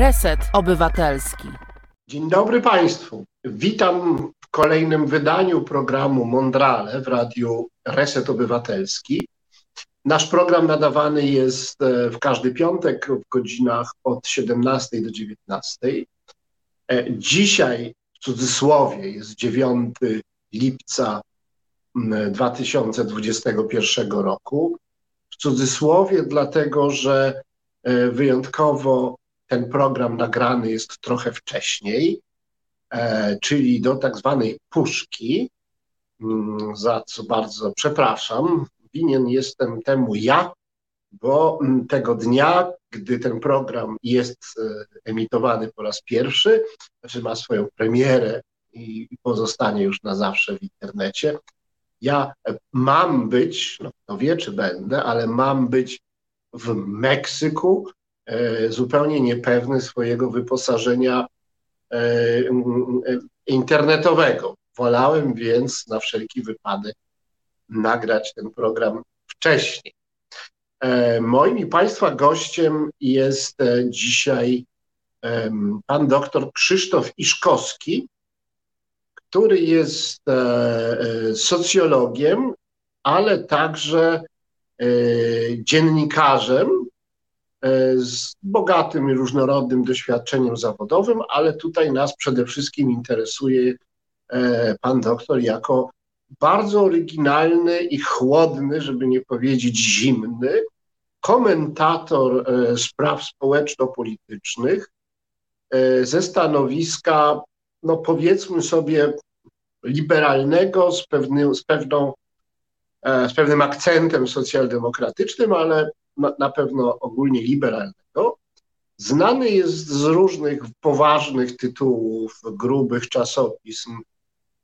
Reset Obywatelski. Dzień dobry Państwu. Witam w kolejnym wydaniu programu Mondrale w radiu Reset Obywatelski. Nasz program nadawany jest e, w każdy piątek w godzinach od 17 do 19. E, dzisiaj w cudzysłowie jest 9 lipca 2021 roku. W cudzysłowie, dlatego że e, wyjątkowo ten program nagrany jest trochę wcześniej, e, czyli do tak zwanej puszki, mm, za co bardzo przepraszam. Winien jestem temu ja, bo mm, tego dnia, gdy ten program jest e, emitowany po raz pierwszy, znaczy ma swoją premierę i pozostanie już na zawsze w internecie, ja mam być, no kto wie czy będę, ale mam być w Meksyku, e, zupełnie niepewny swojego wyposażenia e, internetowego. Wolałem więc na wszelki wypadek nagrać ten program wcześniej. E, moim i Państwa gościem jest dzisiaj pan doktor Krzysztof Iszkowski, który jest e, e, socjologiem, ale także e, dziennikarzem z bogatym i różnorodnym doświadczeniem zawodowym, ale tutaj nas przede wszystkim interesuje pan doktor jako bardzo oryginalny i chłodny, żeby nie powiedzieć zimny, komentator spraw społeczno-politycznych ze stanowiska no powiedzmy sobie, liberalnego, z, z, pewną, e, z pewnym akcentem socjaldemokratycznym, ale na, pewno ogólnie liberalnego. Znany jest z różnych poważnych tytułów, grubych czasopism,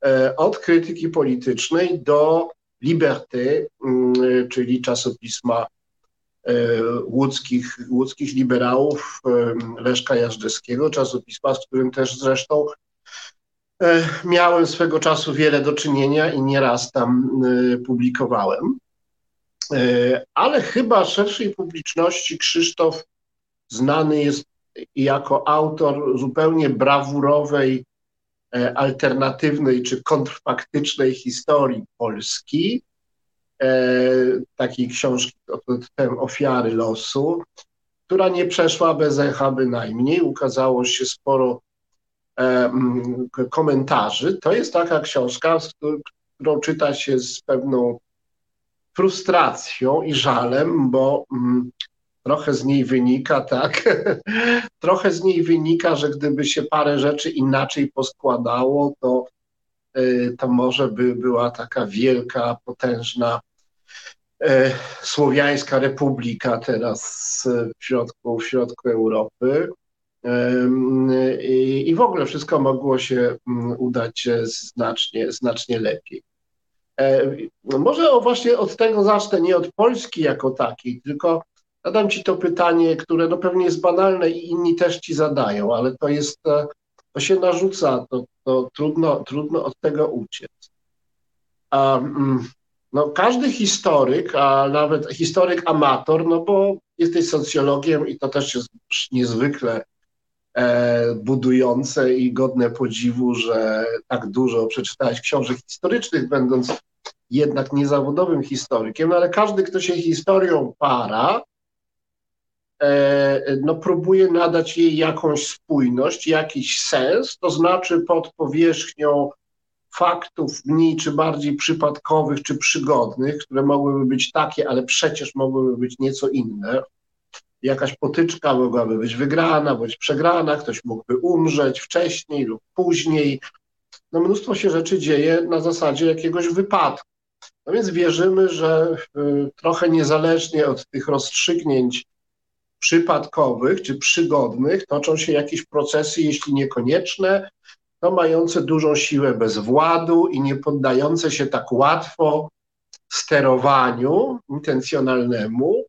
e, od krytyki politycznej do Liberté, mm, czyli czasopisma e, łódzkich, łódzkich liberałów Leszka Jażdżewskiego, czasopisma, z którym też zresztą E, miałem swego czasu wiele do czynienia i nieraz tam e, publikowałem. E, ale chyba szerszej publiczności Krzysztof znany jest jako autor zupełnie brawurowej, alternatywnej czy kontrfaktycznej historii Polski. Takiej książki ten Ofiary losu, która nie przeszła bez echa bynajmniej. Ukazało się sporo E, komentarzy. To jest taka książka, którą czyta się z pewną frustracją i żalem, bo trochę z niej wynika, tak, trochę z niej wynika, że gdyby się parę rzeczy inaczej poskładało, to, e, to może by była taka wielka, potężna e, słowiańska republika teraz w środku, w środku Europy. I, w ogóle wszystko mogło się mm, udać znacznie, znacznie lepiej. E, może o właśnie od tego zacznę, nie od Polski jako takiej, tylko zadam Ci to pytanie, które no pewnie jest banalne i inni też Ci zadają, ale to jest, e, to się narzuca, to, to trudno, trudno od tego uciec. Mm, no, każdy historyk, a nawet historyk amator, no bo jesteś socjologiem i to też jest niezwykle budujące i godne podziwu, że tak dużo przeczytałeś książek historycznych, będąc jednak niezawodowym historykiem, no ale każdy, kto się historią para, e, no próbuje nadać jej jakąś spójność, jakiś sens, to znaczy pod powierzchnią faktów mniej czy bardziej przypadkowych czy przygodnych, które mogłyby być takie, ale przecież mogłyby być nieco inne, jakaś potyczka mogłaby być wygrana bądź przegrana, ktoś mógłby umrzeć wcześniej lub później. No mnóstwo się rzeczy dzieje na zasadzie jakiegoś wypadku. No więc wierzymy, że y, trochę niezależnie od tych rozstrzygnięć przypadkowych czy przygodnych toczą się jakieś procesy, jeśli niekonieczne, to mające dużą siłę bezwładu i nie poddające się tak łatwo sterowaniu intencjonalnemu,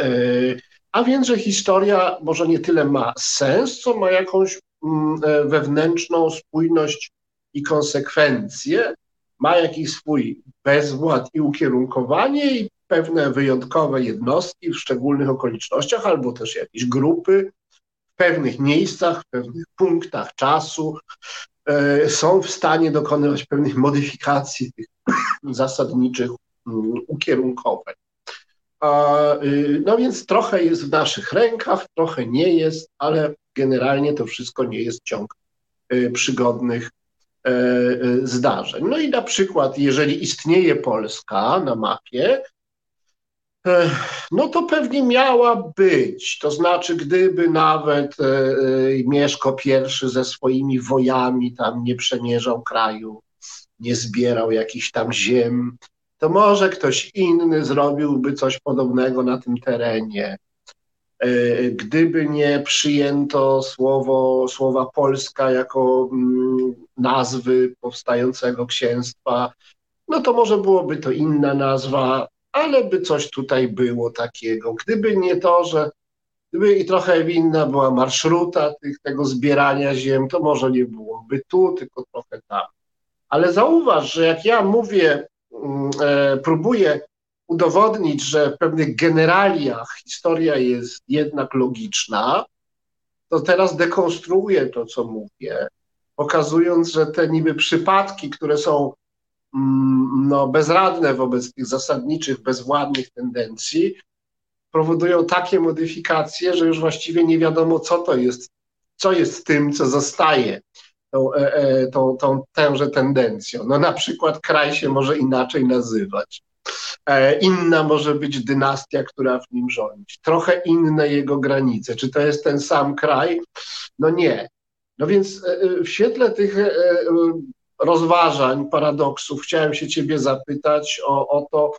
y, a więc, że historia może nie tyle ma sens, co ma jakąś mm, e, wewnętrzną spójność i konsekwencje, ma jakiś swój bezwład i ukierunkowanie i pewne wyjątkowe jednostki w szczególnych okolicznościach, albo też jakieś grupy w pewnych miejscach, w pewnych punktach czasu są w stanie dokonywać pewnych modyfikacji tych zasadniczych mm, ukierunkowań. No więc trochę jest w naszych rękach, trochę nie jest, ale generalnie to wszystko nie jest ciąg przygodnych zdarzeń. No i na przykład, jeżeli istnieje Polska na mapie, no to pewnie miała być. To znaczy, gdyby nawet e, e, Mieszko I ze swoimi wojami tam nie przemierzał kraju, nie zbierał jakichś tam ziem, to może ktoś inny zrobiłby coś podobnego na tym terenie. E, gdyby nie przyjęto słowo, słowa Polska jako mm, nazwy powstającego księstwa, no to może byłoby to inna nazwa, ale by coś tutaj było takiego. Gdyby nie to, że gdyby i trochę inna była marszruta tych, tego zbierania ziem, to może nie byłoby tu, tylko trochę tam. Ale zauważ, że jak ja mówię, mm, e, próbuję udowodnić, że w pewnych generaliach historia jest jednak logiczna, to teraz dekonstruuję to, co mówię, pokazując, że te niby przypadki, które są Mm, no, bezradne wobec tych zasadniczych, bezwładnych tendencji, powodują takie modyfikacje, że już właściwie nie wiadomo, co to jest, co jest tym, co zostaje tą, e, e, tą, tą tęże tendencją. No na przykład kraj się może inaczej nazywać. E, inna może być dynastia, która w nim rządzi. Trochę inne jego granice. Czy to jest ten sam kraj? No nie. No więc w świetle tych rozważań, paradoksów, chciałem się Ciebie zapytać o, o to,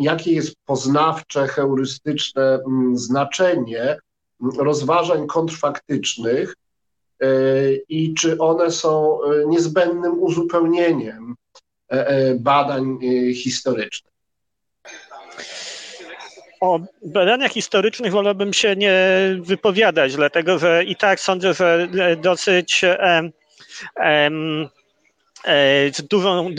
jakie jest poznawcze, heurystyczne znaczenie rozważań kontrfaktycznych i czy one są e, niezbędnym uzupełnieniem e, badań historycznych. O badaniach historycznych wolałbym się nie wypowiadać, dlatego że i tak sądzę, że dosyć E, z dużą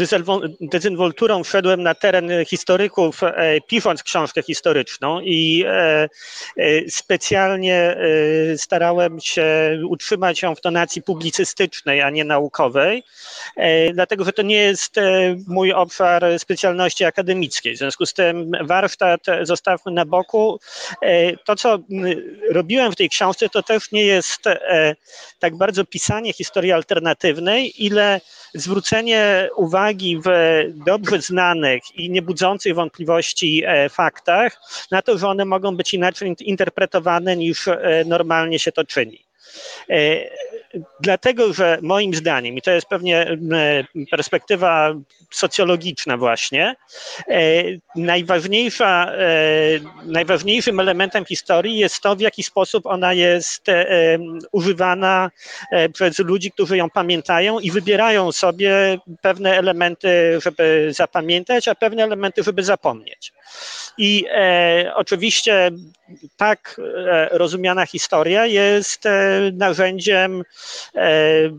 dezynwolturą wszedłem na teren historyków, e, pisząc książkę historyczną i e, specjalnie starałem się utrzymać ją w tonacji publicystycznej, a nie naukowej, dlatego że to nie jest mój obszar specjalności akademickiej. W związku z tym warsztat zostawmy na boku. To, co robiłem w tej książce, to też nie jest tak bardzo pisanie historii alternatywnej, ile zwrócenie uwagi w dobrze znanych i nie budzących wątpliwości e, faktach na to, że one mogą być inaczej interpretowane niż e, normalnie się to czyni. E, dlatego, że moim zdaniem, i to jest pewnie perspektywa socjologiczna właśnie, najważniejsza, najważniejszym elementem historii jest to, w jaki sposób ona jest używana przez ludzi, którzy ją pamiętają i wybierają sobie pewne elementy, żeby zapamiętać, a pewne elementy, żeby zapomnieć. I e, oczywiście tak e, rozumiana historia jest e, narzędziem e,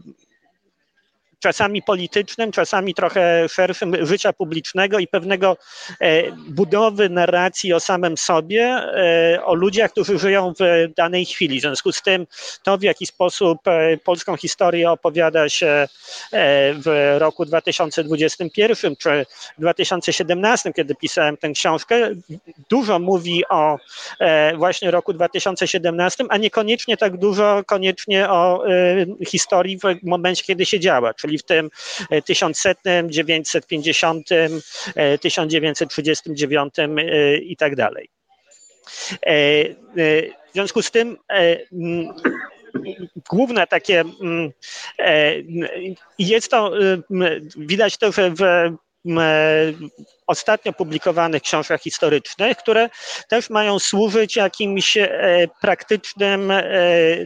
czasami politycznym, czasami trochę szerszym życia publicznego i pewnego e, budowy narracji o samym sobie, e, o ludziach, którzy żyją w danej chwili. W związku z tym to, w jaki sposób e, polską historię opowiada się w roku 2021 czy 2017, kiedy pisałem tę książkę, dużo mówi o właśnie roku 2017, a niekoniecznie tak dużo koniecznie o historii w momencie, kiedy się działa, czyli czyli w tym 1100, 950, 1939 i tak dalej. E, e, w związku z tym e, główne takie jest to, widać to w ostatnio publikowanych książkach historycznych, które też mają służyć jakimś e, praktycznym e,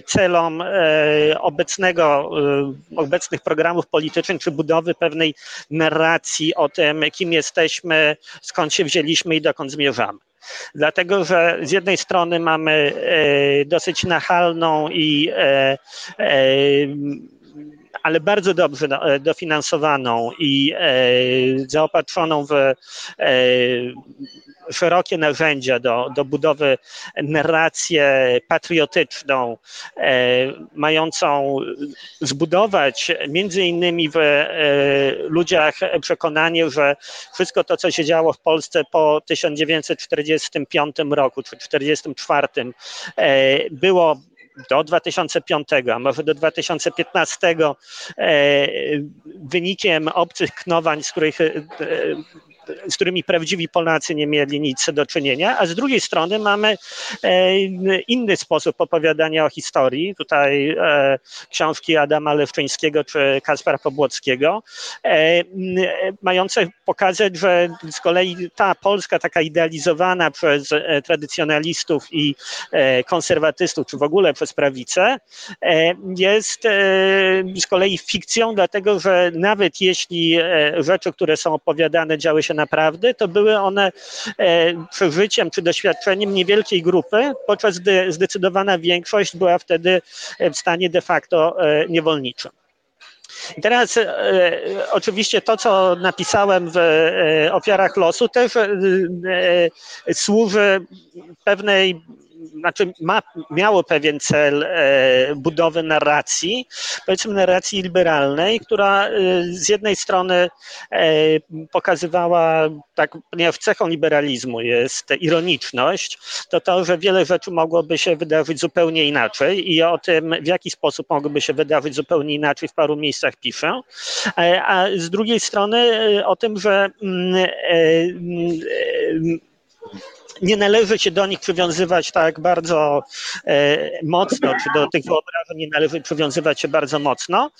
celom e, obecnego, obecnych programów politycznych, czy budowy pewnej narracji o tym, kim jesteśmy, skąd się wzięliśmy i dokąd zmierzamy. Dlatego, że z jednej strony mamy dosyć nachalną i ale bardzo dobrze e, dofinansowaną i e, zaopatrzoną w e, szerokie narzędzia do, do budowy narrację patriotyczną, mającą zbudować między innymi w ludziach przekonanie, że wszystko to, co się działo w Polsce po 1945 roku czy 1944 było do 2005, a może do 2015 wynikiem obcych knowań, z których z którymi prawdziwi Polacy nie mieli nic do czynienia, a z drugiej strony mamy e, inny sposób opowiadania o historii. Tutaj e, książki Adama Lewczyńskiego czy Kaspara Pobłockiego, e, mające pokazać, że z kolei ta Polska taka idealizowana przez tradycjonalistów i konserwatystów, czy w ogóle przez prawicę, jest z kolei fikcją, dlatego że nawet jeśli rzeczy, które są opowiadane, działy się naprawdę, to były one e, przeżyciem czy doświadczeniem niewielkiej grupy, podczas gdy zdecydowana większość była wtedy w stanie de facto e, niewolniczym. I teraz e, oczywiście to, co napisałem w e, ofiarach losu, też e, służy pewnej znaczy ma, miało pewien cel e, budowy narracji, powiedzmy narracji liberalnej, która e, z jednej strony e, pokazywała, tak, ponieważ cechą liberalizmu jest ironiczność, to to, że wiele rzeczy mogłoby się wydarzyć zupełnie inaczej i o tym, w jaki sposób mogłyby się wydarzyć zupełnie inaczej w paru miejscach piszę, a z drugiej strony o tym, że mm, mm, nie należy się do nich przywiązywać tak bardzo e, mocno, czy do tych wyobrażeń nie należy przywiązywać się bardzo mocno,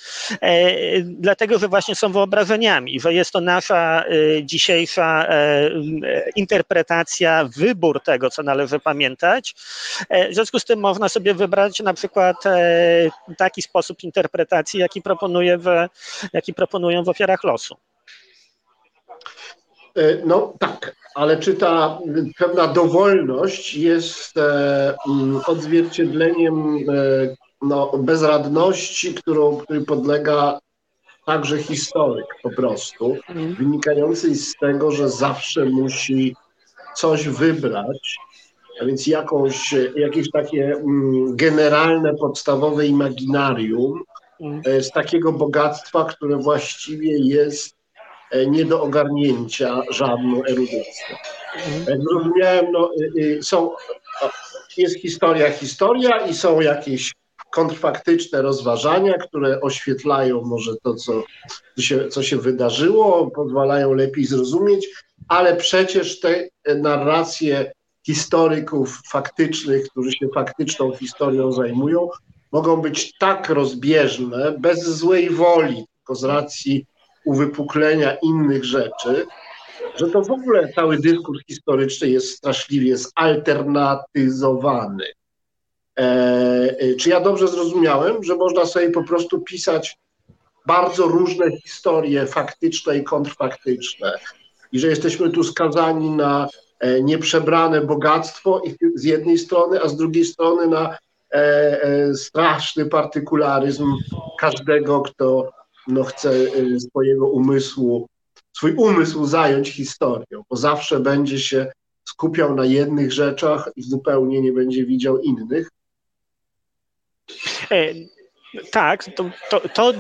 e, dlatego że właśnie są wyobrażeniami, że jest to nasza e, dzisiejsza interpretacja, wybór tego, co należy pamiętać. W związku z tym można sobie wybrać na przykład taki sposób interpretacji, jaki, proponuje w, jaki proponują w ofiarach losu. No tak, ale czy ta pewna dowolność jest e, mm, odzwierciedleniem e, no, bezradności, którą, której podlega także historyk po prostu, mhm. wynikającej z tego, że zawsze musi coś wybrać, a więc jakąś, jakieś takie mm, generalne, podstawowe imaginarium mhm. e, z takiego bogactwa, które właściwie jest E, nie do ogarnięcia żadną erudycją. Jak zrozumiałem, no, y, y, są, jest historia, historia i są jakieś kontrfaktyczne rozważania, które oświetlają może to, co się, co się wydarzyło, pozwalają lepiej zrozumieć, ale przecież te narracje historyków faktycznych, którzy się faktyczną historią zajmują, mogą być tak rozbieżne, bez złej woli, tylko z racji uwypuklenia innych rzeczy, że to w ogóle cały dyskurs historyczny jest straszliwie zalternatyzowany. E, e, czy ja dobrze zrozumiałem, że można sobie po prostu pisać bardzo różne historie faktyczne i kontrfaktyczne i że jesteśmy tu skazani na e, nieprzebrane bogactwo z jednej strony, a z drugiej strony na e, straszny partykularyzm każdego, kto no, chce y, swojego umysłu, swój umysł zająć historią, bo zawsze będzie się skupiał na jednych rzeczach i zupełnie nie będzie widział innych. E, tak, to, to, to,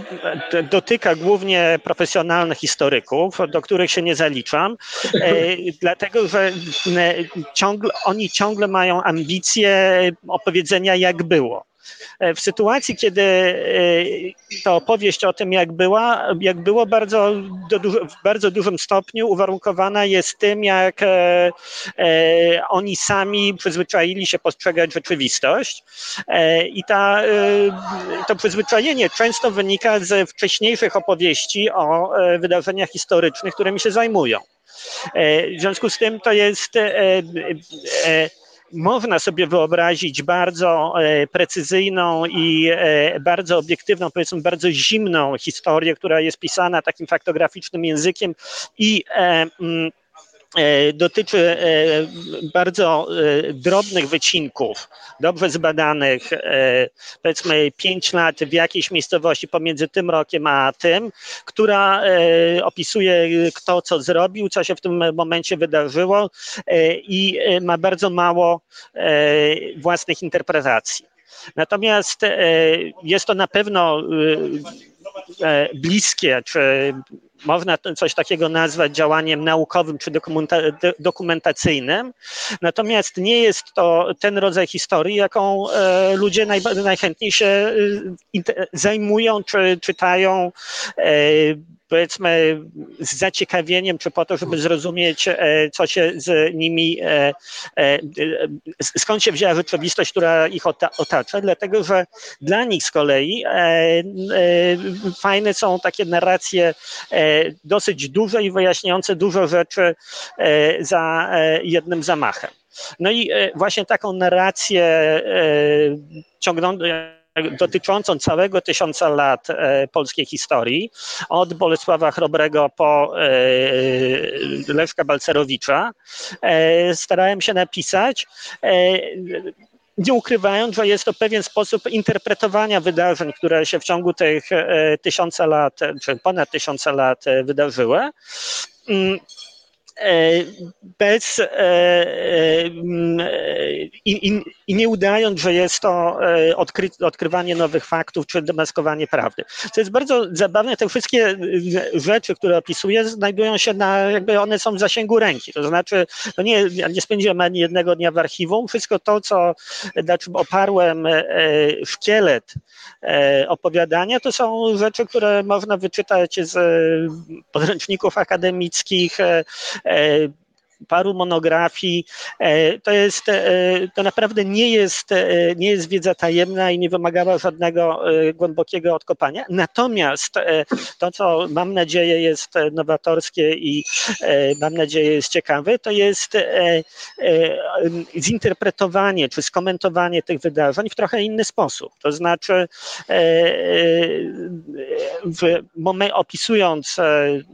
dotyka głównie profesjonalnych historyków, do których się nie zaliczam, e, dlatego że e, ciągle, oni ciągle mają ambicje opowiedzenia, jak było. E, w sytuacji, kiedy e, ta opowieść o tym, jak była, jak było bardzo, w bardzo dużym stopniu uwarunkowana jest tym, jak e, oni sami przyzwyczaili się postrzegać rzeczywistość. I ta, to przyzwyczajenie często wynika ze wcześniejszych opowieści o wydarzeniach historycznych, którymi się zajmują. W związku z tym to jest można sobie wyobrazić bardzo e, precyzyjną i e, bardzo obiektywną, powiedzmy bardzo zimną historię, która jest pisana takim faktograficznym językiem i e, mm, dotyczy e, bardzo e, drobnych wycinków, dobrze zbadanych, powiedzmy 5 lat w jakiejś miejscowości pomiędzy tym rokiem a tym, która opisuje kto co zrobił, co się w tym momencie wydarzyło i ma bardzo mało własnych interpretacji. Natomiast jest to na pewno bliskie, czy można coś takiego nazwać działaniem naukowym czy dokumentacyjnym, natomiast nie jest to ten rodzaj historii, jaką e, ludzie najchętniej się e, zajmują czy czytają e, powiedzmy z zaciekawieniem, czy po to, żeby zrozumieć, co się z nimi, skąd się wzięła rzeczywistość, która ich otacza, dlatego że dla nich z kolei fajne są takie narracje dosyć duże i wyjaśniające dużo rzeczy za jednym zamachem. No i właśnie taką narrację ciągnącą dotyczącą całego tysiąca lat e, polskiej historii, od Bolesława Chrobrego po e, Leszka Balcerowicza. E, starałem się napisać nie ukrywając, że jest to pewien sposób interpretowania wydarzeń, które się w ciągu tych tysiąca lat, czy ponad tysiąca lat wydarzyły. E, bez e, e, i, i, nie udając, że jest to odkry, odkrywanie nowych faktów czy demaskowanie prawdy. To jest bardzo zabawne, te wszystkie rzeczy, które opisuję, znajdują się na, jakby one są w zasięgu ręki. To znaczy, to nie, nie spędziłem ani jednego dnia w archiwum. Wszystko to, co na czym oparłem szkielet opowiadania, to są rzeczy, które można wyczytać z podręczników akademickich, uh, paru monografii. E, to jest, e, to naprawdę nie jest, nie jest wiedza tajemna i nie wymagała żadnego głębokiego odkopania. Natomiast to, co mam nadzieję jest nowatorskie i mam nadzieję jest ciekawe, to jest zinterpretowanie czy skomentowanie tych wydarzeń w trochę inny sposób. To znaczy w opisując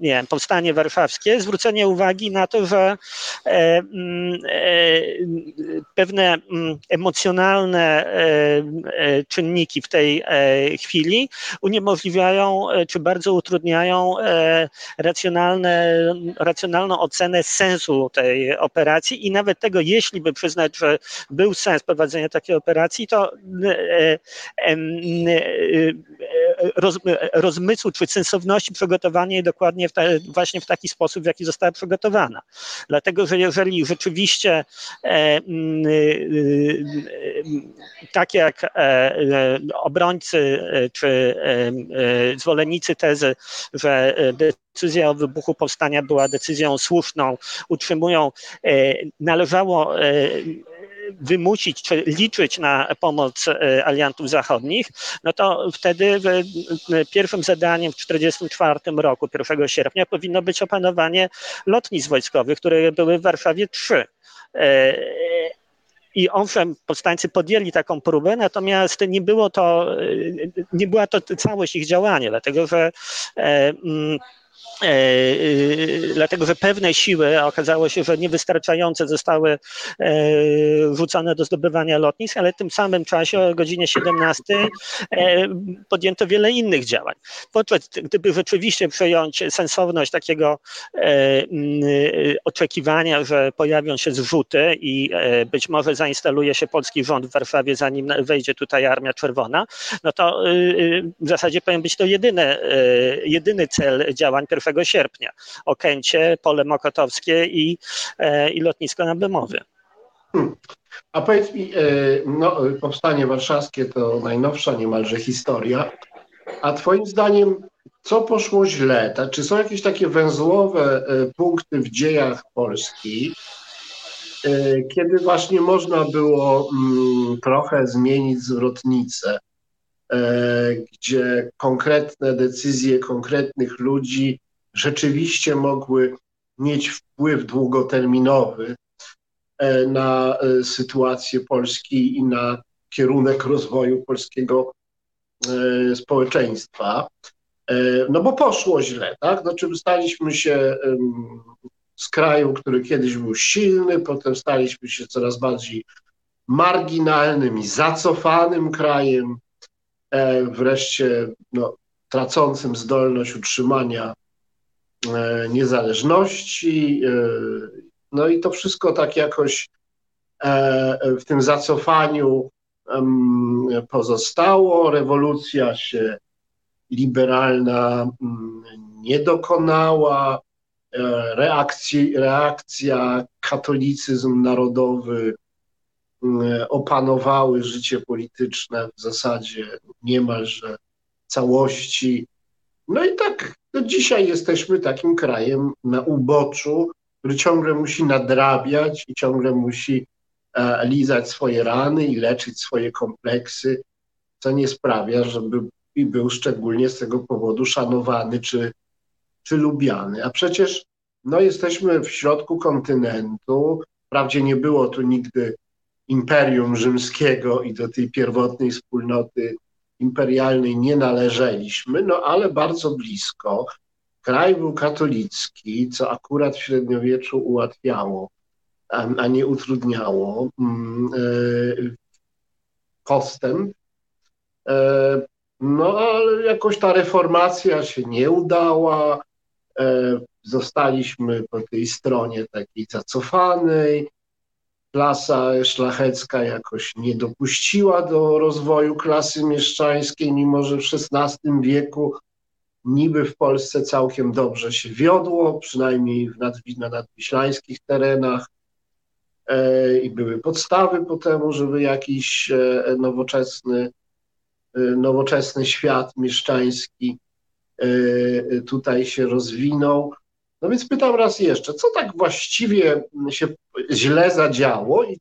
nie wiem, powstanie warszawskie, zwrócenie uwagi na to, że E, e, pewne mm, emocjonalne e, czynniki w tej chwili uniemożliwiają czy bardzo utrudniają racjonalne, racjonalną ocenę sensu tej operacji i nawet tego, jeśli by przyznać, że był sens prowadzenia takiej operacji, to roz, rozmysłu czy sensowności przygotowania jej dokładnie w właśnie w taki sposób, w jaki została przygotowana. Dlatego, że jeżeli rzeczywiście e, mm, y, y, tak jak e, e, obrońcy czy zwolennicy tezy, że decyzja o wybuchu powstania była decyzją słuszną, utrzymują, należało wymusić czy liczyć na pomoc e, aliantów zachodnich, no to wtedy pierwszym zadaniem w 1944 roku, 1 sierpnia, powinno być opanowanie lotnisk wojskowych, które były w Warszawie trzy. E, I owszem, powstańcy podjęli taką próbę, natomiast nie było to, e, nie była to całość ich działania, dlatego że mm, dlatego że pewne siły okazało się, że niewystarczające zostały e, rzucone do zdobywania lotnisk, ale w tym samym czasie o godzinie 17 podjęto wiele innych działań. Podczas gdyby rzeczywiście przejąć sensowność takiego oczekiwania, że pojawią się zrzuty i być może zainstaluje się polski rząd w Warszawie, zanim wejdzie tutaj Armia Czerwona, no to w zasadzie powinien być to jedyny, jedyny cel działań 1 sierpnia. Okęcie, pole mokotowskie i, e, i lotnisko na. Hmm. A powiedz mi, e, no, powstanie warszawskie to najnowsza niemalże historia. A Twoim zdaniem, co poszło źle? Czy są jakieś takie węzłowe e, punkty w dziejach Polski, kiedy właśnie można było mm, trochę zmienić zwrotnicę, gdzie konkretne decyzje konkretnych ludzi rzeczywiście mogły mieć wpływ długoterminowy e, na e, sytuację Polski i na kierunek rozwoju polskiego e, społeczeństwa. No bo poszło źle, tak? Znaczy staliśmy się z kraju, który kiedyś był silny, potem staliśmy się coraz bardziej marginalnym i zacofanym krajem, wreszcie no, tracącym zdolność utrzymania niezależności. E, no i to wszystko tak jakoś w tym zacofaniu pozostało. Rewolucja się liberalna mm, nie dokonała. Reakcji, reakcja, katolicyzm narodowy mm, opanowały życie polityczne w zasadzie niemalże całości. No i tak no dzisiaj jesteśmy takim krajem na uboczu, który ciągle musi nadrabiać i ciągle musi e, lizać swoje rany i leczyć swoje kompleksy, co nie sprawia, żeby był szczególnie z tego powodu szanowany czy, czy lubiany. A przecież no, jesteśmy w środku kontynentu. Wprawdzie nie było tu nigdy Imperium Rzymskiego i do tej pierwotnej wspólnoty imperialnej nie należeliśmy, no ale bardzo blisko. Kraj był katolicki, co akurat w średniowieczu ułatwiało, a nie utrudniało mm, e, postęp. E, no ale jakoś ta reformacja się nie udała. E, zostaliśmy po tej stronie takiej zacofanej klasa szlachecka jakoś nie dopuściła do rozwoju klasy mieszczańskiej, mimo że w XVI wieku niby w Polsce całkiem dobrze się wiodło, przynajmniej w nad, na nadwiślańskich terenach e, i były podstawy po temu, żeby jakiś e, nowoczesny, e, nowoczesny świat mieszczański tutaj się rozwinął. No więc pytam raz jeszcze, co tak właściwie się źle zadziało i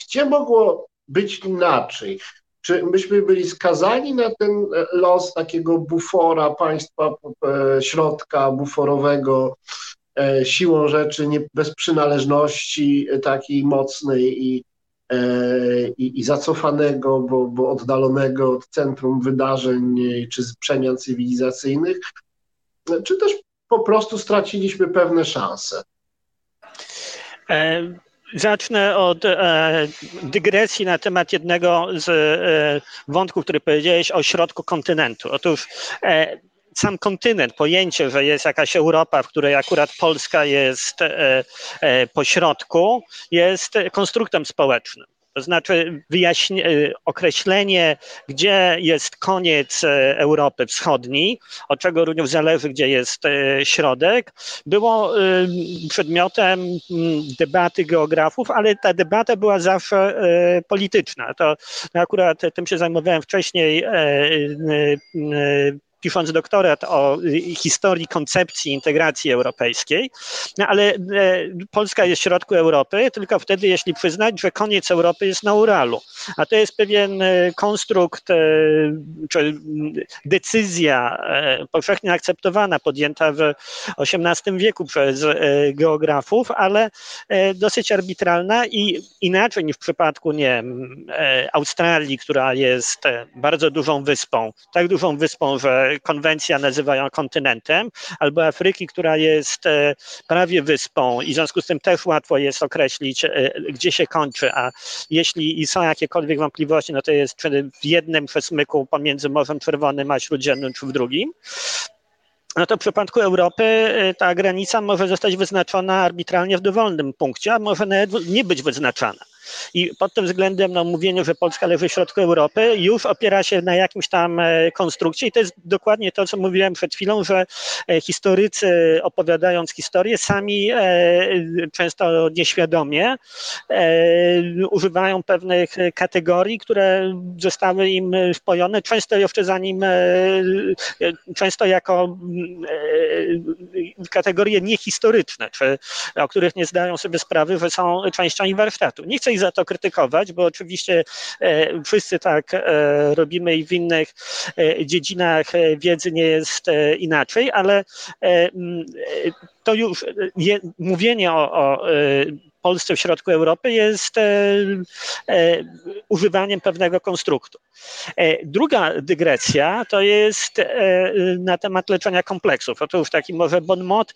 gdzie mogło być inaczej? Czy myśmy byli skazani na ten los takiego bufora państwa e, środka buforowego e, siłą rzeczy nie, bez przynależności takiej mocnej i, e, i, i zacofanego, bo, bo oddalonego od centrum wydarzeń czy przemian cywilizacyjnych, czy też po prostu straciliśmy pewne szanse. E, zacznę od e, dygresji na temat jednego z e, wątków, który powiedziałeś o środku kontynentu. Otóż e, sam kontynent, pojęcie, że jest jakaś Europa, w której akurat Polska jest e, e, po środku, jest konstruktem społecznym. To znaczy e, określenie, gdzie jest koniec e, Europy Wschodniej, od czego również zależy, gdzie jest e, środek, było przedmiotem debaty geografów, ale ta debata była zawsze polityczna. To akurat tym się zajmowałem wcześniej pisząc doktorat o historii koncepcji integracji europejskiej, no ale e, Polska jest w środku Europy tylko wtedy, jeśli przyznać, że koniec Europy jest na Uralu. A to jest pewien e, konstrukt, e, czy decyzja powszechnie akceptowana, podjęta w XVIII wieku przez geografów, ale dosyć arbitralna i inaczej niż w przypadku nie Australii, która jest bardzo dużą wyspą, tak dużą wyspą, że konwencja nazywają kontynentem, albo Afryki, która jest e, prawie wyspą i w związku z tym też łatwo jest określić, e, gdzie się kończy, a jeśli są jakiekolwiek wątpliwości, no to jest czy w jednym przesmyku pomiędzy Morzem Czerwonym a Śródziemnym, czy w drugim. No to w przypadku Europy e, ta granica może zostać wyznaczona arbitralnie w dowolnym punkcie, a może nawet nie być wyznaczana. I pod tym względem no, mówienie, że Polska leży w środku Europy, już opiera się na jakimś tam e, konstrukcji. I to jest dokładnie to, co mówiłem przed chwilą, że e, historycy opowiadając historię, sami e, często nieświadomie używają pewnych kategorii, które zostały im wpojone, często jeszcze zanim, często jako kategorie niehistoryczne, czy o których nie zdają sobie sprawy, że są częścią warsztatu. Nie chcę ich za to krytykować, bo oczywiście e, wszyscy tak e, robimy i w innych e, dziedzinach wiedzy nie jest inaczej, ale to już je, mówienie o, o Polsce w środku Europy jest używaniem pewnego konstruktu. Druga dygresja to jest na temat leczenia kompleksów. Otóż taki może bon mot,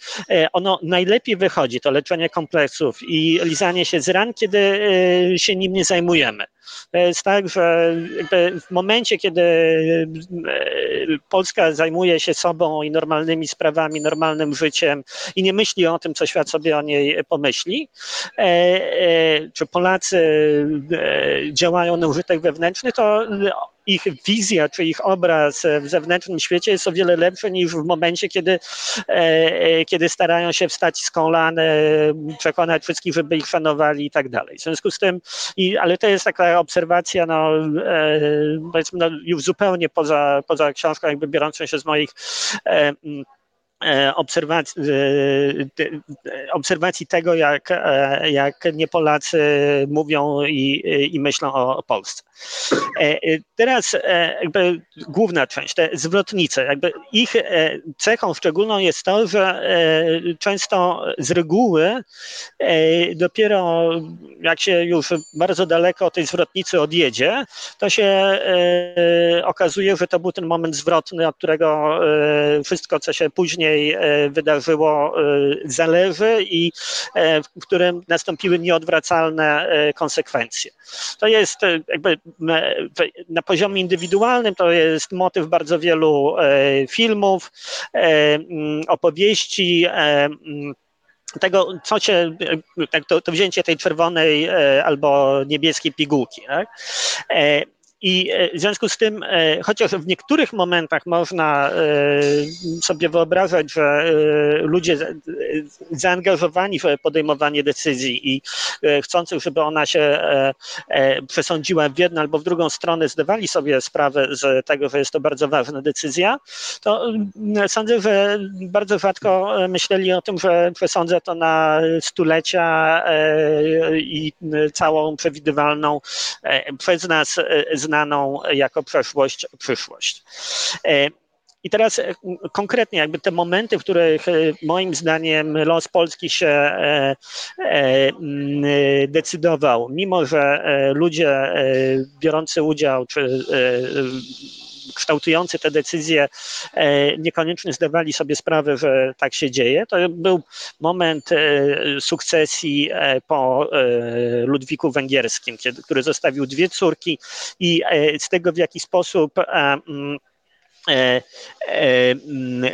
ono najlepiej wychodzi, to leczenie kompleksów i lizanie się z ran, kiedy się nim nie zajmujemy. To jest tak, że w momencie, kiedy Polska zajmuje się sobą i normalnymi sprawami, normalnym życiem i nie myśli o tym, co świat sobie o niej pomyśli, e, e, czy Polacy e, działają na użytek wewnętrzny, to ich wizja czy ich obraz w zewnętrznym świecie jest o wiele lepszy niż w momencie, kiedy, kiedy starają się wstać z kolan, przekonać wszystkich, żeby ich szanowali i tak dalej. W związku z tym, i, ale to jest taka obserwacja, no, powiedzmy, no, już zupełnie poza, poza książką, jakby biorącą się z moich E, obserwacji, e, obserwacji tego, jak, e, jak nie Polacy mówią i, i myślą o Polsce. Teraz jakby główna część, te zwrotnice, jakby ich cechą szczególną jest to, że często z reguły dopiero jak się już bardzo daleko od tej zwrotnicy odjedzie, to się okazuje, że to był ten moment zwrotny, od którego wszystko, co się później E, wydarzyło, e, zależy i e, w którym nastąpiły nieodwracalne konsekwencje. To jest jakby na poziomie indywidualnym, to jest motyw bardzo wielu filmów, opowieści tego, co się, tak, to, to, wzięcie tej czerwonej albo niebieskiej pigułki. Tak? I e, w związku z tym, e, chociaż w niektórych momentach można e, sobie wyobrażać, że ludzie zaangażowani w podejmowanie decyzji i chcący, żeby ona się przesądziła w jedną albo w drugą stronę, zdawali sobie sprawę z tego, że jest to bardzo ważna decyzja, to sądzę, że bardzo rzadko myśleli o tym, że przesądza to na stulecia i całą przewidywalną przez nas znaną znaną jako przeszłość, przyszłość. E, I teraz e, konkretnie jakby te momenty, w których e, moim zdaniem los Polski się decydował, mimo że ludzie biorący udział czy kształtujący te decyzje e, niekoniecznie zdawali sobie sprawę, że tak się dzieje. To był moment e, sukcesji e, po Ludwiku Węgierskim, który zostawił dwie córki i z tego w jaki sposób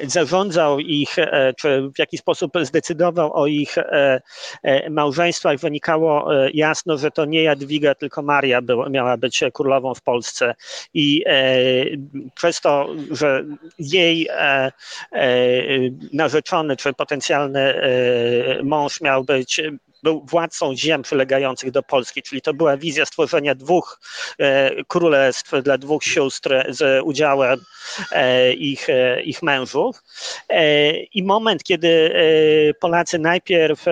zarządzał ich, e, czy w jaki sposób zdecydował o ich małżeństwach, wynikało jasno, że to nie Jadwiga, tylko Maria była, miała być królową w Polsce. I przez to, że jej narzeczony, czy potencjalny mąż miał być był władcą ziem przylegających do Polski, czyli to była wizja stworzenia dwóch e, królestw dla dwóch sióstr z udziałem e, ich, e, ich mężów. I moment, kiedy Polacy najpierw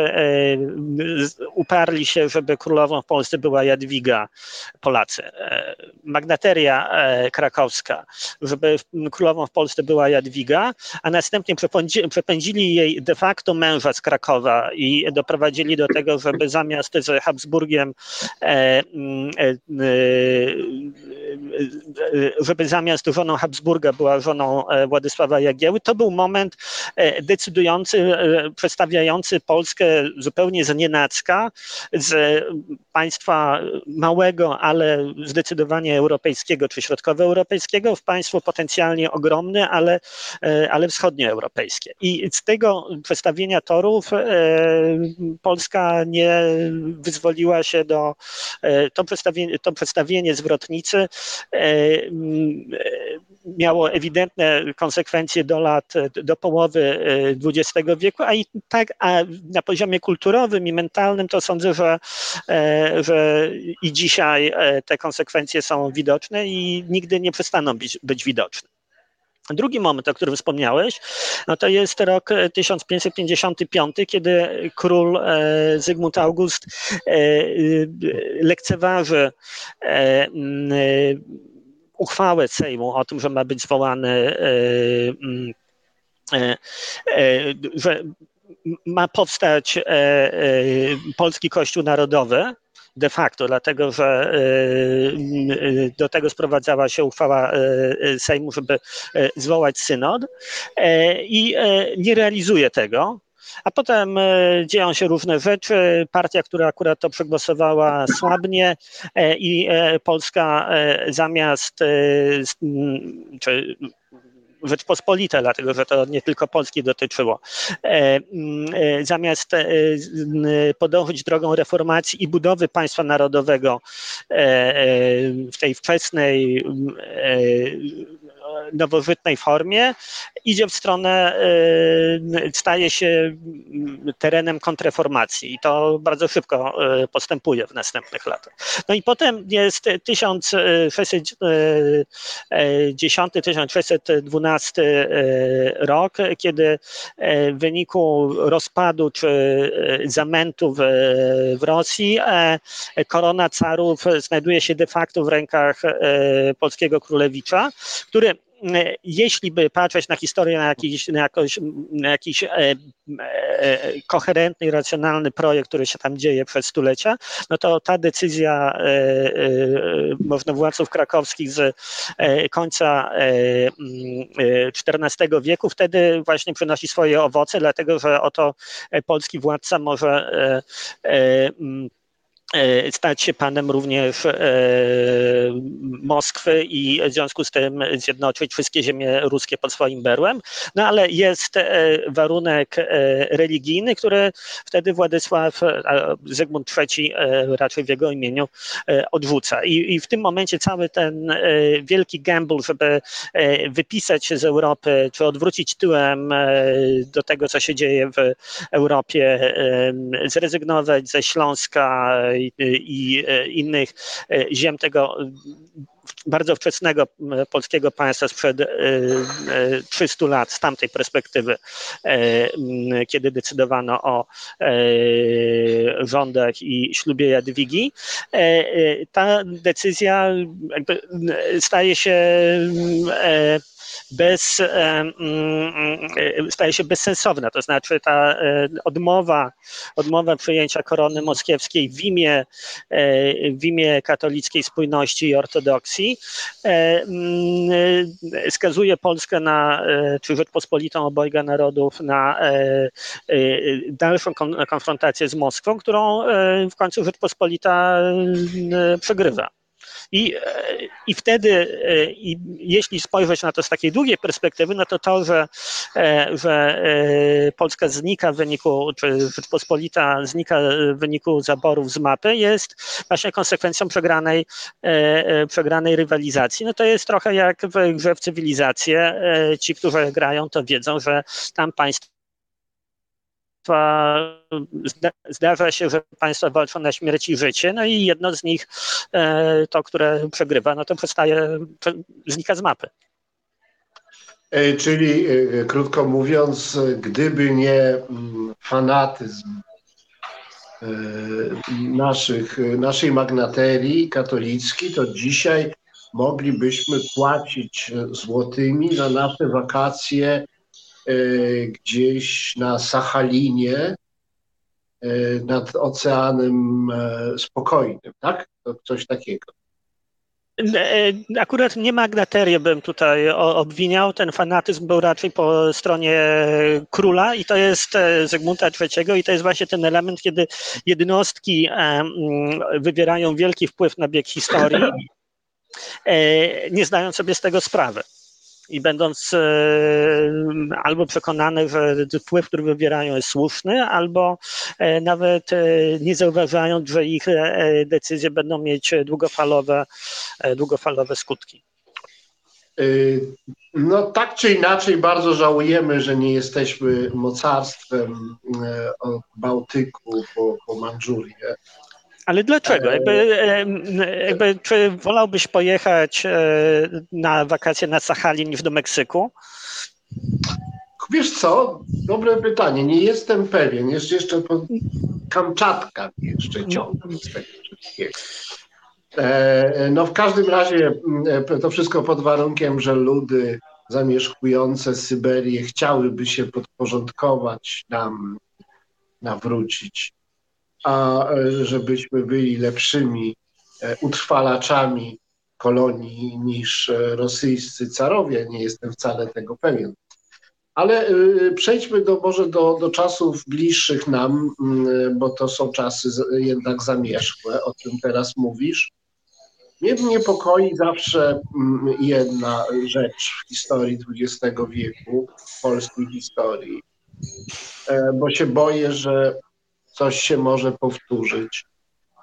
uparli się, żeby królową w Polsce była Jadwiga, Polacy, magnateria krakowska, żeby królową w Polsce była Jadwiga, a następnie przepędzili jej de facto męża z Krakowa i doprowadzili do tego, tego, żeby zamiast z Habsburgiem, e, mm, e, e, żeby zamiast żoną Habsburga była żoną Władysława Jagieły, to był moment decydujący, przedstawiający Polskę zupełnie z nienacka, z państwa małego, ale zdecydowanie europejskiego czy środkowoeuropejskiego w państwo potencjalnie ogromne, ale, ale wschodnioeuropejskie. I z tego przedstawienia torów Polska nie wyzwoliła się do e, to przedstawienie, to przedstawienie zwrotnicy e, miało ewidentne konsekwencje do lat, do połowy XX e, wieku, a i tak a na poziomie kulturowym i mentalnym to sądzę, że, że i dzisiaj te konsekwencje są widoczne i nigdy nie przestaną być, być widoczne. Drugi moment, o którym wspomniałeś, no to jest rok 1555, kiedy król e, Zygmunt August e, lekceważy e, uchwałę Sejmu o tym, że ma być zwołany, że ma powstać polski Kościół Narodowy, de facto, dlatego że do tego sprowadzała się uchwała Sejmu, żeby zwołać synod i nie realizuje tego. A potem dzieją się różne rzeczy. Partia, która akurat to przegłosowała, słabnie i Polska zamiast, czy Rzeczpospolite, dlatego że to nie tylko Polski dotyczyło. E, mm, e, zamiast e, podążyć drogą reformacji i budowy państwa narodowego w tej wczesnej nowożytnej formie, idzie w stronę, y, staje się terenem kontrreformacji i to bardzo szybko y, postępuje w następnych latach. No i potem jest 1610-1612 y, rok, kiedy w wyniku rozpadu czy zamętu w, w Rosji korona carów znajduje się de facto w rękach polskiego królewicza, który jeśli by patrzeć na historię, na jakiś, na jakoś, na jakiś e, e, koherentny i racjonalny projekt, który się tam dzieje przez stulecia, no to ta decyzja e, e, krakowskich z e, końca XIV e, wieku wtedy właśnie przynosi swoje owoce, dlatego że oto polski władca może E, stać się panem również e, Moskwy i w związku z tym zjednoczyć wszystkie ziemie ruskie pod swoim berłem. No ale jest e, warunek religijny, który wtedy Władysław, Zygmunt III raczej w jego imieniu odrzuca. I, I w tym momencie cały ten wielki gamble, żeby wypisać się z Europy, czy odwrócić tyłem do tego, co się dzieje w Europie, zrezygnować ze Śląska, i e, innych e, ziem tego bardzo wczesnego polskiego państwa sprzed 300 e, lat, z tamtej perspektywy, kiedy decydowano o rządach i ślubie Jadwigi, ta decyzja staje się bez, mm, mm, staje się bezsensowna. To znaczy ta e, odmowa, odmowa przyjęcia korony moskiewskiej w imię, e, w imię katolickiej spójności i ortodoksji e, mm, skazuje Polskę na, czy Rzeczpospolitą obojga narodów na dalszą konfrontację z Moskwą, którą w końcu Rzeczpospolita przegrywa. I, i wtedy, e, i jeśli spojrzeć na to z takiej długiej perspektywy, no to to, że, e, że e, Polska znika w wyniku, czy Rzeczpospolita znika w wyniku zaborów z mapy, jest właśnie konsekwencją przegranej, przegranej rywalizacji. No to jest trochę jak w grze w cywilizację. Ci, którzy grają, to wiedzą, że tam państwo zdarza się, że państwa walczą na śmierć i życie, no i jedno z nich, e, to, które przegrywa, no to przestaje, znika z mapy. E, czyli e, krótko mówiąc, gdyby nie mm, fanatyzm naszych, naszej magnaterii katolickiej, to dzisiaj moglibyśmy płacić złotymi za nasze wakacje gdzieś na Sachalinie e, nad Oceanem e, Spokojnym, tak? To coś takiego. Akurat nie magnaterię bym tutaj obwiniał. Ten fanatyzm był raczej po stronie króla i to jest Zygmunta III i to jest właśnie ten element, kiedy jednostki wywierają wielki wpływ na bieg historii, nie zdając sobie z tego sprawy i będąc e, albo przekonany, że wpływ, który wywierają jest słuszny, albo e, nawet e, nie zauważając, że ich decyzje będą mieć długofalowe, długofalowe skutki. No tak czy inaczej bardzo żałujemy, że nie jesteśmy mocarstwem od Bałtyku po, po Mandżurię. Ale dlaczego? Jakby, jakby, czy wolałbyś pojechać e, na wakacje na Sachalin niż do Meksyku? Wiesz co? Dobre pytanie. Nie jestem pewien. Jeszcze, jeszcze po Kamczatka jeszcze ciągle z tego wszystkiego. E, no w każdym razie e, to wszystko pod warunkiem, że ludy zamieszkujące Syberię chciałyby się podporządkować nam nawrócić, a żebyśmy byli lepszymi utrwalaczami kolonii niż rosyjscy carowie. Nie jestem wcale tego pewien. Ale przejdźmy do, może do, do czasów bliższych nam, y, bo to są czasy jednak zamierzchłe, o czym teraz mówisz. Mnie niepokoi zawsze mm, jedna rzecz w historii XX wieku, w polskiej historii, e, bo się boję, że coś się może powtórzyć.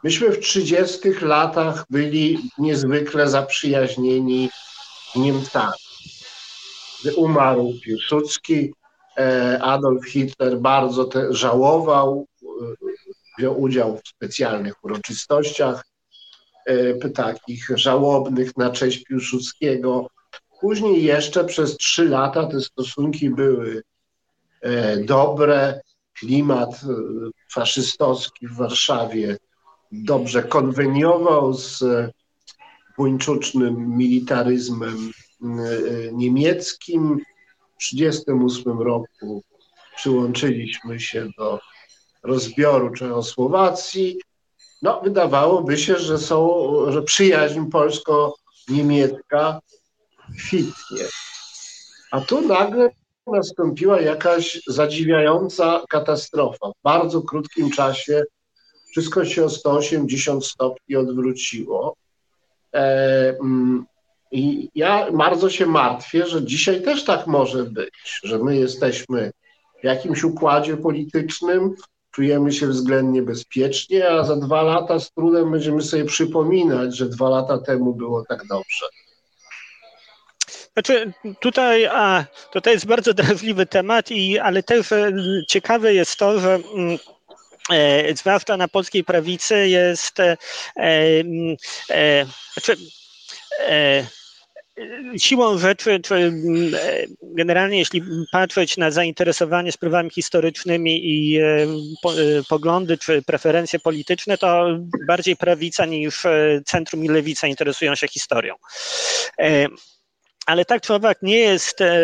Myśmy w 30 latach byli niezwykle zaprzyjaźnieni z Niemcami gdy umarł Piłsudski, e, Adolf Hitler bardzo te, żałował, e, wziął udział w specjalnych uroczystościach, e, takich żałobnych na cześć Piłsudskiego. Później jeszcze przez trzy lata te stosunki były dobre. Klimat faszystowski w Warszawie dobrze konweniował z buńczucznym militaryzmem E, niemieckim. W 1938 roku przyłączyliśmy się do rozbioru Czechosłowacji. No, wydawałoby się, że, są, że przyjaźń polsko-niemiecka kwitnie. A tu nagle nastąpiła jakaś zadziwiająca katastrofa. W bardzo krótkim czasie wszystko się o 180 stopni odwróciło. E, mm, i ja bardzo się martwię, że dzisiaj też tak może być, że my jesteśmy w jakimś układzie politycznym, czujemy się względnie bezpiecznie, a za dwa lata z trudem będziemy sobie przypominać, że dwa lata temu było tak dobrze. Znaczy, tutaj a, to jest bardzo drażliwy temat, i, ale też e, ciekawe jest to, że mm, e, zwłaszcza na polskiej prawicy jest e, mm, e, znaczy, e, siłą rzeczy, czy mm, e, generalnie jeśli patrzeć na zainteresowanie sprawami historycznymi i e, po, e, poglądy czy preferencje polityczne, to bardziej prawica niż centrum i lewica interesują się historią. Ale tak człowiek nie jest e,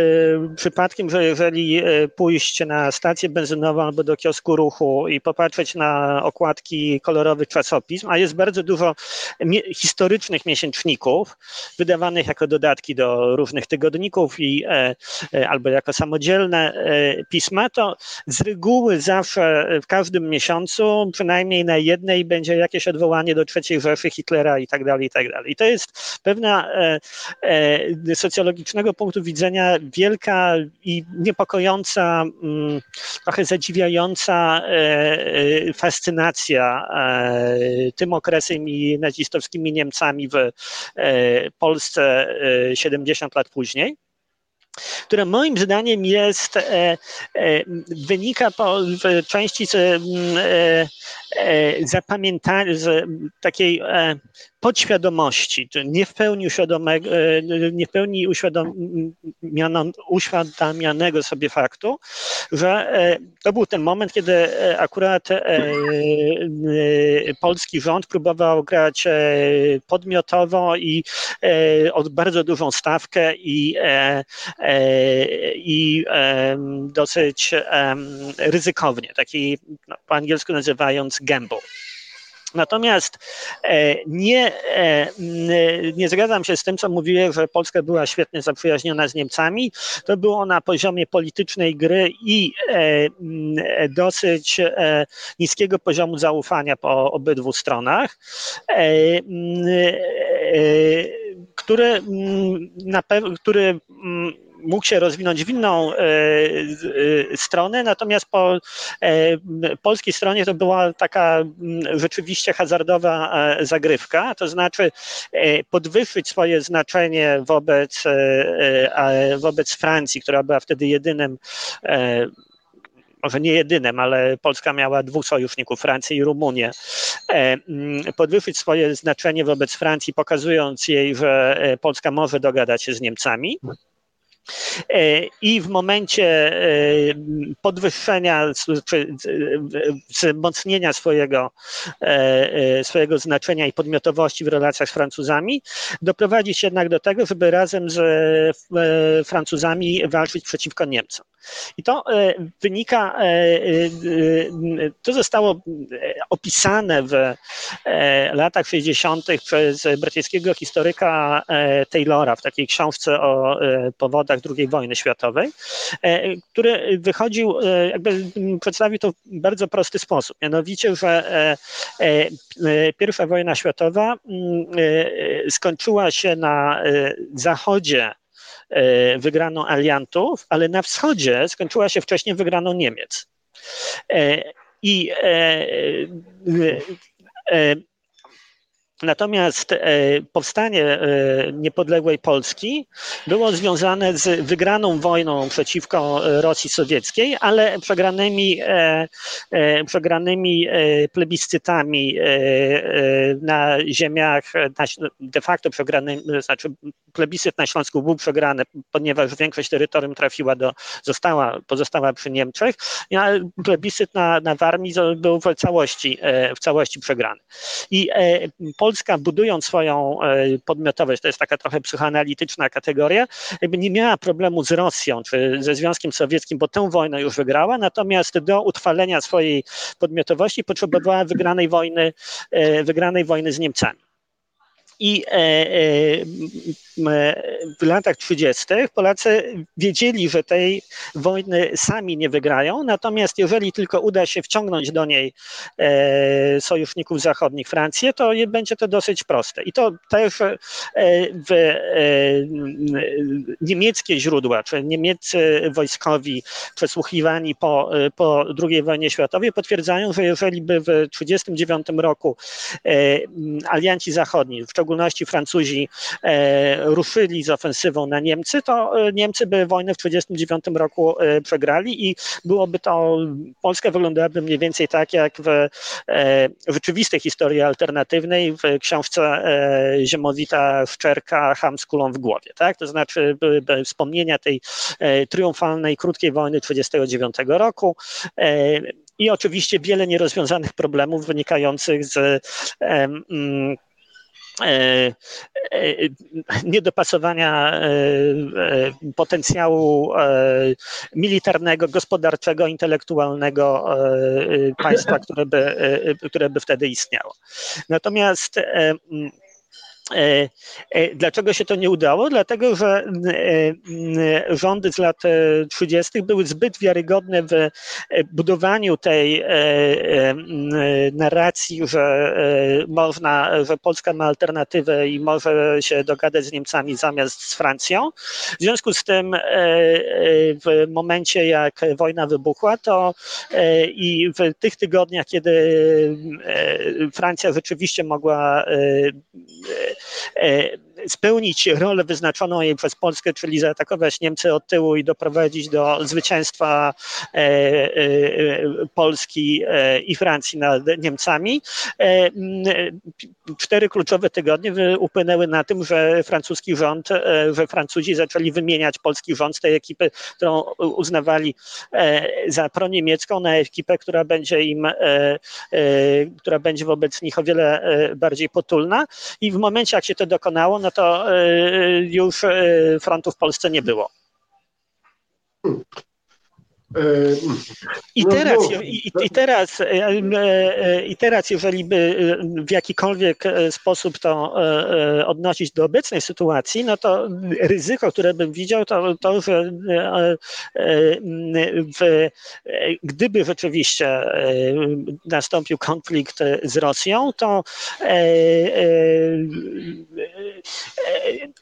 przypadkiem, że jeżeli e, pójść na stację benzynową albo do kiosku ruchu i popatrzeć na okładki kolorowych czasopism, a jest bardzo dużo mie historycznych miesięczników wydawanych jako dodatki do różnych tygodników i e, e albo jako samodzielne e, pisma, to z reguły zawsze w każdym miesiącu przynajmniej na jednej będzie jakieś odwołanie do III Rzeszy, Hitlera i tak dalej, i tak dalej. I to jest pewna e, socjologicznego punktu widzenia wielka i niepokojąca, mm, trochę zadziwiająca e, e, fascynacja e, tym okresem i nazistowskimi Niemcami w Polsce 70 lat później które moim zdaniem jest, wynika po, w części z e, zapamiętania, z takiej podświadomości, nie w pełni, uświadomego, nie w pełni uświadamianego sobie faktu, że to był ten moment, kiedy akurat polski rząd próbował grać podmiotowo i od bardzo dużą stawkę i E, i dosyć ryzykownie, taki no, po angielsku nazywając gamble. Natomiast e, nie, e, nie zgadzam się z tym, co mówiłem, że Polska była świetnie zaprzyjaźniona z Niemcami. To było na poziomie politycznej gry i dosyć niskiego poziomu zaufania po obydwu stronach, który, na który mógł się rozwinąć w inną e, e, stronę, natomiast po e, polskiej stronie to była taka rzeczywiście hazardowa zagrywka, to znaczy podwyższyć swoje znaczenie wobec, wobec Francji, która była wtedy jedynym może nie jedynym, ale Polska miała dwóch sojuszników, Francję i Rumunię, podwyższyć swoje znaczenie wobec Francji, pokazując jej, że Polska może dogadać się z Niemcami I w momencie podwyższenia czy wzmocnienia swojego, swojego znaczenia i podmiotowości w relacjach z Francuzami, doprowadzić jednak do tego, żeby razem z Francuzami walczyć przeciwko Niemcom. I to wynika, to zostało opisane w latach 60. przez brytyjskiego historyka Taylora w takiej książce o powodach II wojny światowej, który wychodził, jakby przedstawił to w bardzo prosty sposób. Mianowicie, że pierwsza wojna światowa skończyła się na zachodzie wygraną aliantów, ale na wschodzie skończyła się wcześniej wygraną Niemiec. I Natomiast powstanie niepodległej Polski było związane z wygraną wojną przeciwko Rosji Sowieckiej, ale przegranymi, przegranymi plebiscytami na ziemiach, de facto przegranymi, znaczy plebiscyt na Śląsku był przegrany, ponieważ większość terytorium trafiła do, została, pozostała przy Niemczech, a plebiscyt na, na Warmii był w całości, w całości przegrany. I Polska budując swoją podmiotowość, to jest taka trochę psychoanalityczna kategoria, jakby nie miała problemu z Rosją czy ze Związkiem Sowieckim, bo tę wojnę już wygrała, natomiast do utrwalenia swojej podmiotowości potrzebowała wygranej wojny, wygranej wojny z Niemcami. I w latach 30. Polacy wiedzieli, że tej wojny sami nie wygrają, natomiast jeżeli tylko uda się wciągnąć do niej sojuszników zachodnich, Francję, to będzie to dosyć proste. I to też w niemieckie źródła, czy niemieccy wojskowi przesłuchiwani po, po II wojnie światowej potwierdzają, że jeżeli by w 1939 roku alianci zachodni, w szczególności Francuzi, ruszyli z ofensywą na Niemcy, to Niemcy by wojnę w 1939 roku przegrali i byłoby to, Polska wyglądałaby mniej więcej tak jak w rzeczywistej historii alternatywnej w książce Ziemowita Szczerka Ham z kulą w głowie. Tak? To znaczy byłyby wspomnienia tej triumfalnej, krótkiej wojny 1939 roku i oczywiście wiele nierozwiązanych problemów wynikających z niedopasowania potencjału militarnego, gospodarczego, intelektualnego państwa, które by, które by wtedy istniało. Natomiast Dlaczego się to nie udało? Dlatego, że rządy z lat 30. były zbyt wiarygodne w budowaniu tej narracji, że można, że Polska ma alternatywę i może się dogadać z Niemcami zamiast z Francją. W związku z tym w momencie, jak wojna wybuchła, to i w tych tygodniach, kiedy Francja rzeczywiście mogła Eh, spełnić rolę wyznaczoną jej przez Polskę, czyli zaatakować Niemcy od tyłu i doprowadzić do zwycięstwa Polski i Francji nad Niemcami. Cztery kluczowe tygodnie upłynęły na tym, że francuski rząd, że Francuzi zaczęli wymieniać polski rząd z tej ekipy, którą uznawali za proniemiecką, na ekipę, która będzie im, która będzie wobec nich o wiele bardziej potulna. I w momencie, jak się to dokonało, no to już frontu w Polsce nie było. I teraz, i, i, teraz, I teraz, jeżeli by w jakikolwiek sposób to odnosić do obecnej sytuacji, no to ryzyko, które bym widział, to, to że w, gdyby rzeczywiście nastąpił konflikt z Rosją, to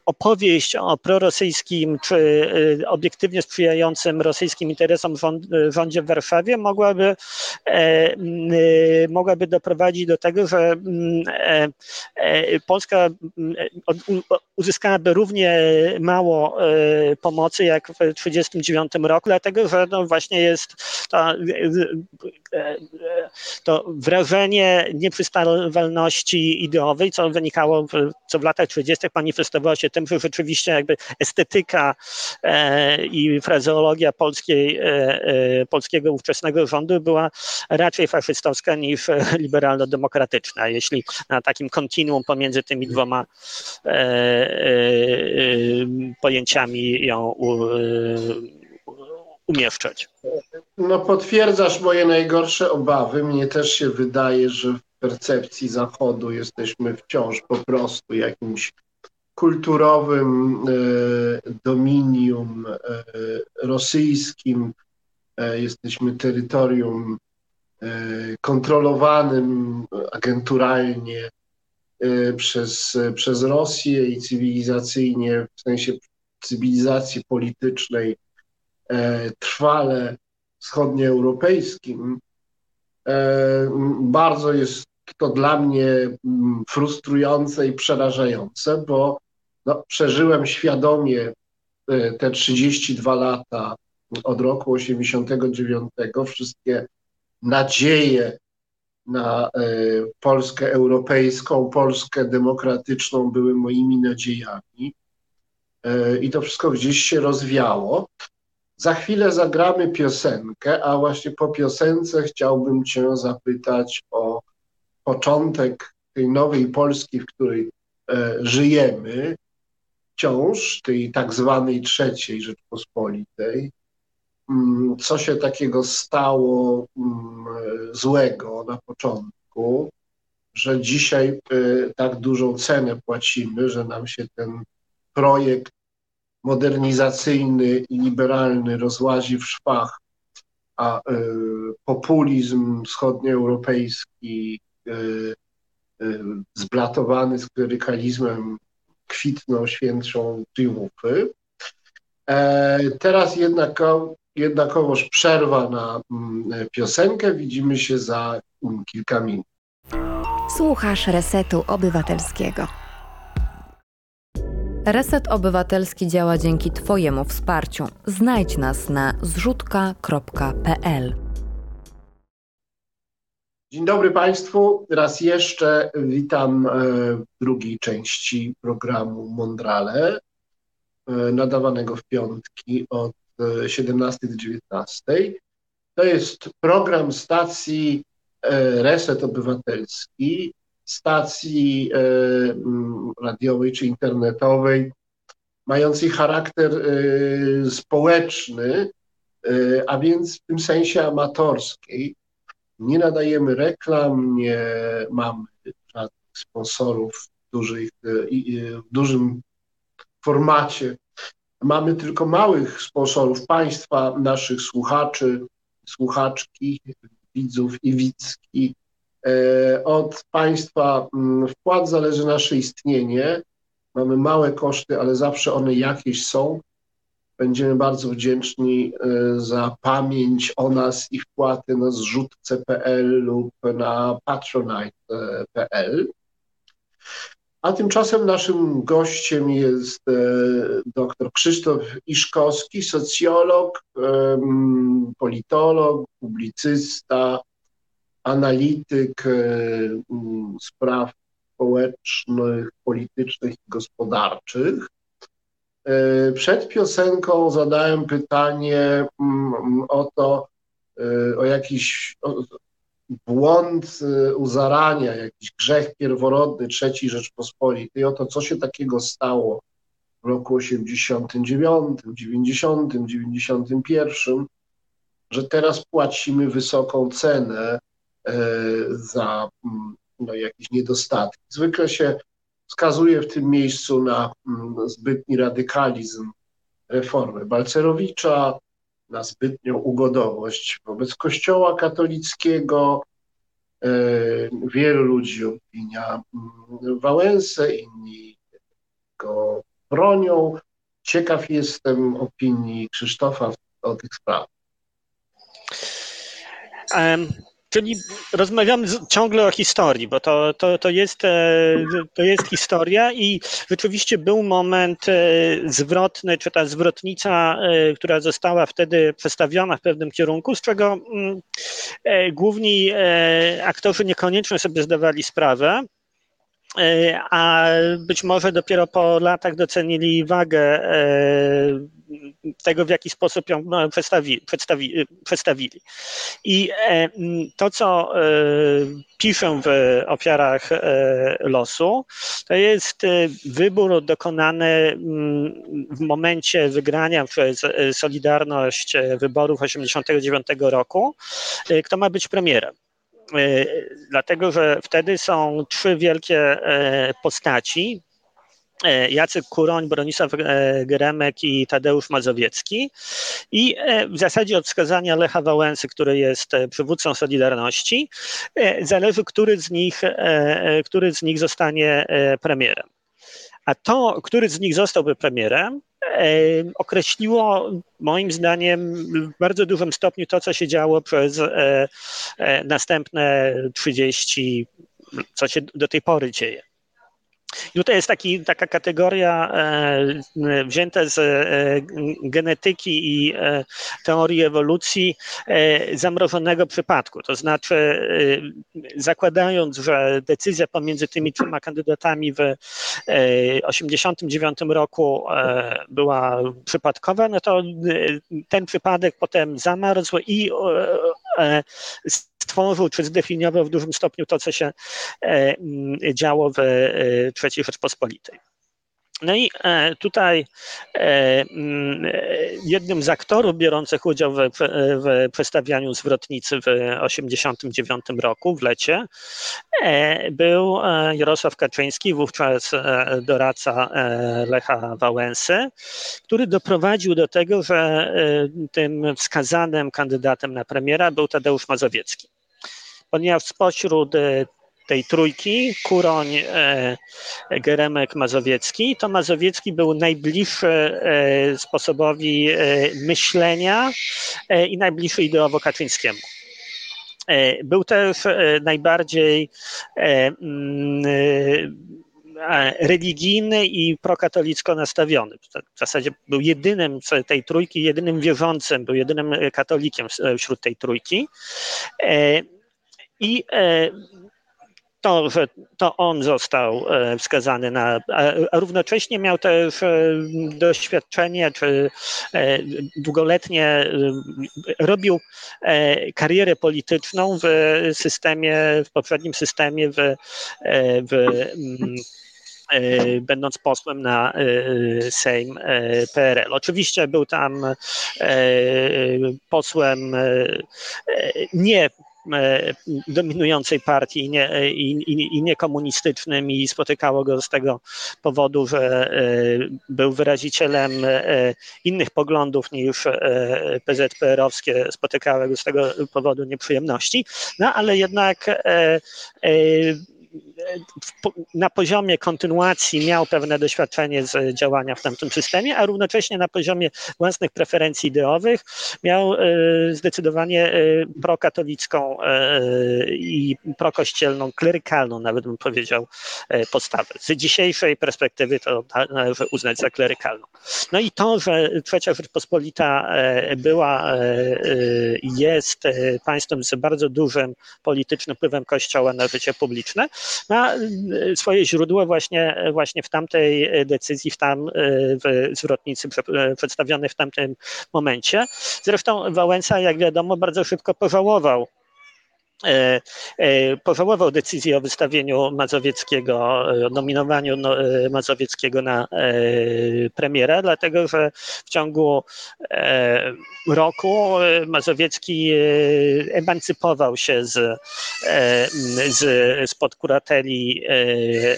opowieść o prorosyjskim czy obiektywnie sprzyjającym rosyjskim interesom rząd, rządzie w Warszawie mogłaby, e, mogłaby doprowadzić do tego, że e, e, Polska uzyskałaby równie mało pomocy jak w 1939 roku, dlatego że no właśnie jest to, to wrażenie nieprzystawalności ideowej, co wynikało, co w latach 30. manifestowało się tym, że rzeczywiście jakby estetyka i frazeologia polskiej, polskiego ówczesnego rządu była raczej faszystowska niż liberalno-demokratyczna. Jeśli na takim kontinuum pomiędzy tymi dwoma pojęciami ją umieszczać. No potwierdzasz moje najgorsze obawy. Mnie też się wydaje, że w percepcji Zachodu jesteśmy wciąż po prostu jakimś kulturowym e, dominium e, rosyjskim. E, jesteśmy terytorium kontrolowanym agenturalnie przez, przez Rosję i cywilizacyjnie, w sensie cywilizacji politycznej E, trwale wschodnioeuropejskim, e, bardzo jest to dla mnie mm, frustrujące i przerażające, bo no, przeżyłem świadomie e, te 32 lata od roku 89, wszystkie nadzieje na Polskę europejską, Polskę demokratyczną były moimi nadziejami. I to wszystko gdzieś się rozwiało. Za chwilę zagramy piosenkę, a właśnie po piosence chciałbym Cię zapytać o początek tej nowej Polski, w której e, żyjemy, wciąż, tej tak zwanej trzeciej Rzeczpospolitej. Mm, co się takiego stało mm, złego na początku, że dzisiaj e, tak dużą cenę płacimy, że nam się ten projekt modernizacyjny i liberalny rozłazi w szwach, a y, populizm wschodnioeuropejski y, y, zblatowany z klerykalizmem kwitną, świętszą triumfy. E, teraz jednako, jednakowoż przerwa na mm, piosenkę. Widzimy się za mm, kilka minut. Słuchasz Resetu Obywatelskiego. Reset Obywatelski działa dzięki Twojemu wsparciu. Znajdź nas na zrzutka.pl. Dzień dobry Państwu. Raz jeszcze witam e, w drugiej części programu Mondrale, nadawanego w piątki od 17 e, do 19. To jest program stacji Reset Obywatelski, stacji e, radiowej czy internetowej, mającej charakter e, społeczny, e, a więc w tym sensie amatorskiej. Nie nadajemy reklam, nie mamy żadnych sponsorów dużych, w dużym formacie. Mamy tylko małych sponsorów państwa, naszych słuchaczy, słuchaczki, widzów i widzki, E, od państwa mm, wkład zależy nasze istnienie. Mamy małe koszty, ale zawsze one jakieś są. Będziemy bardzo wdzięczni e, za pamięć o nas i wpłaty na zrzutce.pl lub na patronite.pl. A tymczasem naszym gościem jest e, dr Krzysztof Iszkowski, socjolog, politolog, publicysta, analityk e, spraw społecznych, politycznych i gospodarczych. E, przed piosenką zadałem pytanie mm, o to, o jakiś błąd u zarania, jakiś grzech pierworodny III Rzeczpospolitej, o to, co się takiego stało w roku 89, 90, 91, że teraz płacimy wysoką cenę E, za mm, no, jakieś niedostatki. Zwykle się wskazuje w tym miejscu na mm, zbytni radykalizm reformy Balcerowicza, na zbytnią ugodowość wobec Kościoła katolickiego. E, wielu ludzi opinia mm, Wałęsę, inni go bronią. Ciekaw jestem opinii Krzysztofa o tych sprawach. Czyli rozmawiamy ciągle o historii, bo to, to, to, jest, e, to jest historia i rzeczywiście był moment e, zwrotny, czy ta zwrotnica, e, która została wtedy przestawiona w pewnym kierunku, z czego mm, główni aktorzy niekoniecznie sobie zdawali sprawę. A być może dopiero po latach docenili wagę tego, w jaki sposób ją no, przedstawi, przedstawili. I to, co piszę w ofiarach losu, to jest wybór dokonany mm, w momencie wygrania przez Solidarność wyborów 89 roku, kto ma być premierem. E, dlatego że wtedy są trzy wielkie e, postaci. E, Jacek Kuroń, Bronisław Geremek i Tadeusz Mazowiecki. I w zasadzie od wskazania Lecha Wałęsy, który jest przywódcą Solidarności, zależy, który z nich, który z nich zostanie premierem. A to, który z nich zostałby premierem, określiło moim zdaniem w bardzo dużym stopniu to, co się działo przez e, e, następne 30, co się do tej pory dzieje. I tutaj jest taki, taka kategoria e, wzięta z e, genetyki i e, teorii ewolucji e, zamrożonego przypadku. To znaczy, e, zakładając, że decyzja pomiędzy tymi trzema kandydatami w 1989 roku e, była przypadkowa, no to ten przypadek potem zamarzł i stworzył czy zdefiniował w dużym stopniu to, co się e, mm, działo w e, III Rzeczpospolitej. No i e, tutaj mm, jednym z aktorów biorących udział w, w przedstawianiu zwrotnicy w 1989 roku, w lecie, był Jarosław Kaczyński, wówczas doradca Lecha Wałęsy, który doprowadził do tego, że tym wskazanym kandydatem na premiera był Tadeusz Mazowiecki ponieważ spośród e, tej trójki, Kuroń, e, Geremek, Mazowiecki, to Mazowiecki był najbliższy e, sposobowi myślenia i najbliższy ideowo Kaczyńskiemu. Był też najbardziej mm, religijny i prokatolicko nastawiony. W zasadzie był jedynym z tej trójki, jedynym wierzącym, był jedynym katolikiem wśród tej trójki. I e, to, że to on został e, wskazany na, a równocześnie miał też e, doświadczenie, czy długoletnie robił karierę polityczną w systemie, w poprzednim systemie, w, w mm, będąc posłem na Sejm PRL. Oczywiście był tam posłem nie dominującej partii i, nie, i, i, i niekomunistycznym i spotykało go z tego powodu, że e, był wyrazicielem e, innych poglądów niż PZPR-owskie, spotykały go z tego powodu nieprzyjemności, no ale jednak na poziomie kontynuacji miał pewne doświadczenie z działania w tamtym systemie, a równocześnie na poziomie własnych preferencji ideowych miał e, zdecydowanie e, prokatolicką e, i prokościelną, klerykalną, nawet bym powiedział, postawę. Z dzisiejszej perspektywy to należy uznać za klerykalną. No i to, że Trzecia Rzeczpospolita była jest państwem z bardzo dużym politycznym wpływem Kościoła na życie publiczne, ma e, swoje źródło właśnie, właśnie w tamtej decyzji, w tam w zwrotnicy przedstawionej w tamtym momencie. Zresztą Wałęsa, jak wiadomo, bardzo szybko pożałował pożałował decyzję o wystawieniu Mazowieckiego, o nominowaniu no, e, Mazowieckiego na premiera, dlatego że w ciągu roku Mazowiecki emancypował się z, z, spod kurateli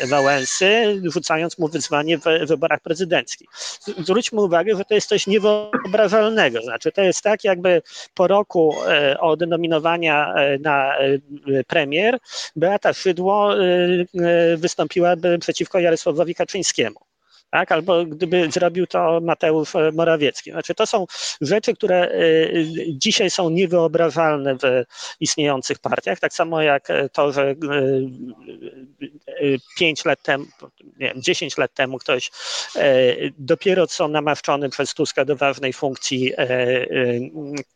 Wałęsy, rzucając mu wyzwanie w wyborach prezydenckich. Zwróćmy uwagę, że to jest coś niewyobrażalnego. Znaczy, to jest tak, jakby po roku od nominowania na E, premier, Beata Szydło e, wystąpiłaby przeciwko Jarosławowi Kaczyńskiemu. Tak? albo gdyby zrobił to Mateusz Morawiecki. Znaczy, to są rzeczy, które dzisiaj są niewyobrażalne w istniejących partiach, tak samo jak to, że 5 lat temu, nie wiem, 10 lat temu ktoś dopiero co namaszczony przez Tuska do ważnej funkcji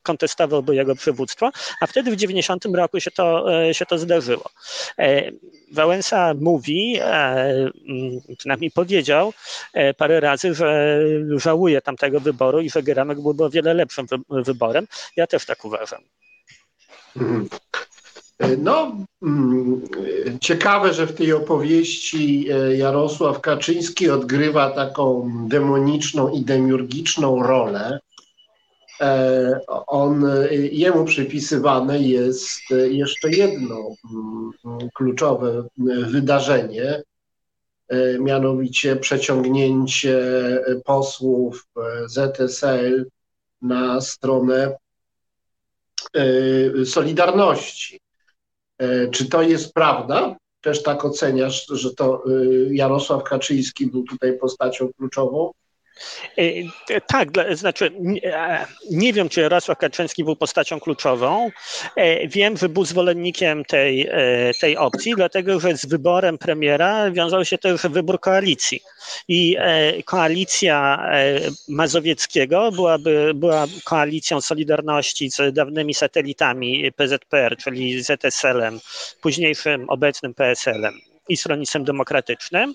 kontestowałby jego przywództwo, a wtedy w 90 roku się to, się to zdarzyło. Wałęsa mówi, przynajmniej powiedział parę razy, że żałuje tamtego wyboru i że Geramek byłby o wiele lepszym wyborem. Ja też tak uważam. Mhm. No, mm, ciekawe, że w tej opowieści e, Jarosław Kaczyński odgrywa taką demoniczną i demiurgiczną rolę. E, on, jemu przypisywane jest jeszcze jedno mm, kluczowe wydarzenie, e, mianowicie przeciągnięcie posłów ZSL na stronę Solidarności. E, czy to jest prawda? Też tak oceniasz, że to e, Jarosław Kaczyński był tutaj postacią kluczową? E, tak, znaczy nie wiem, czy Jarosław Kaczyński był postacią kluczową. Wiem, że był zwolennikiem tej, tej opcji, dlatego że z wyborem premiera wiązał się też wybór koalicji. I koalicja Mazowieckiego byłaby, była koalicją Solidarności z dawnymi satelitami PZPR, czyli ZSL-em, późniejszym obecnym PSL-em i Stronnictwem Demokratycznym.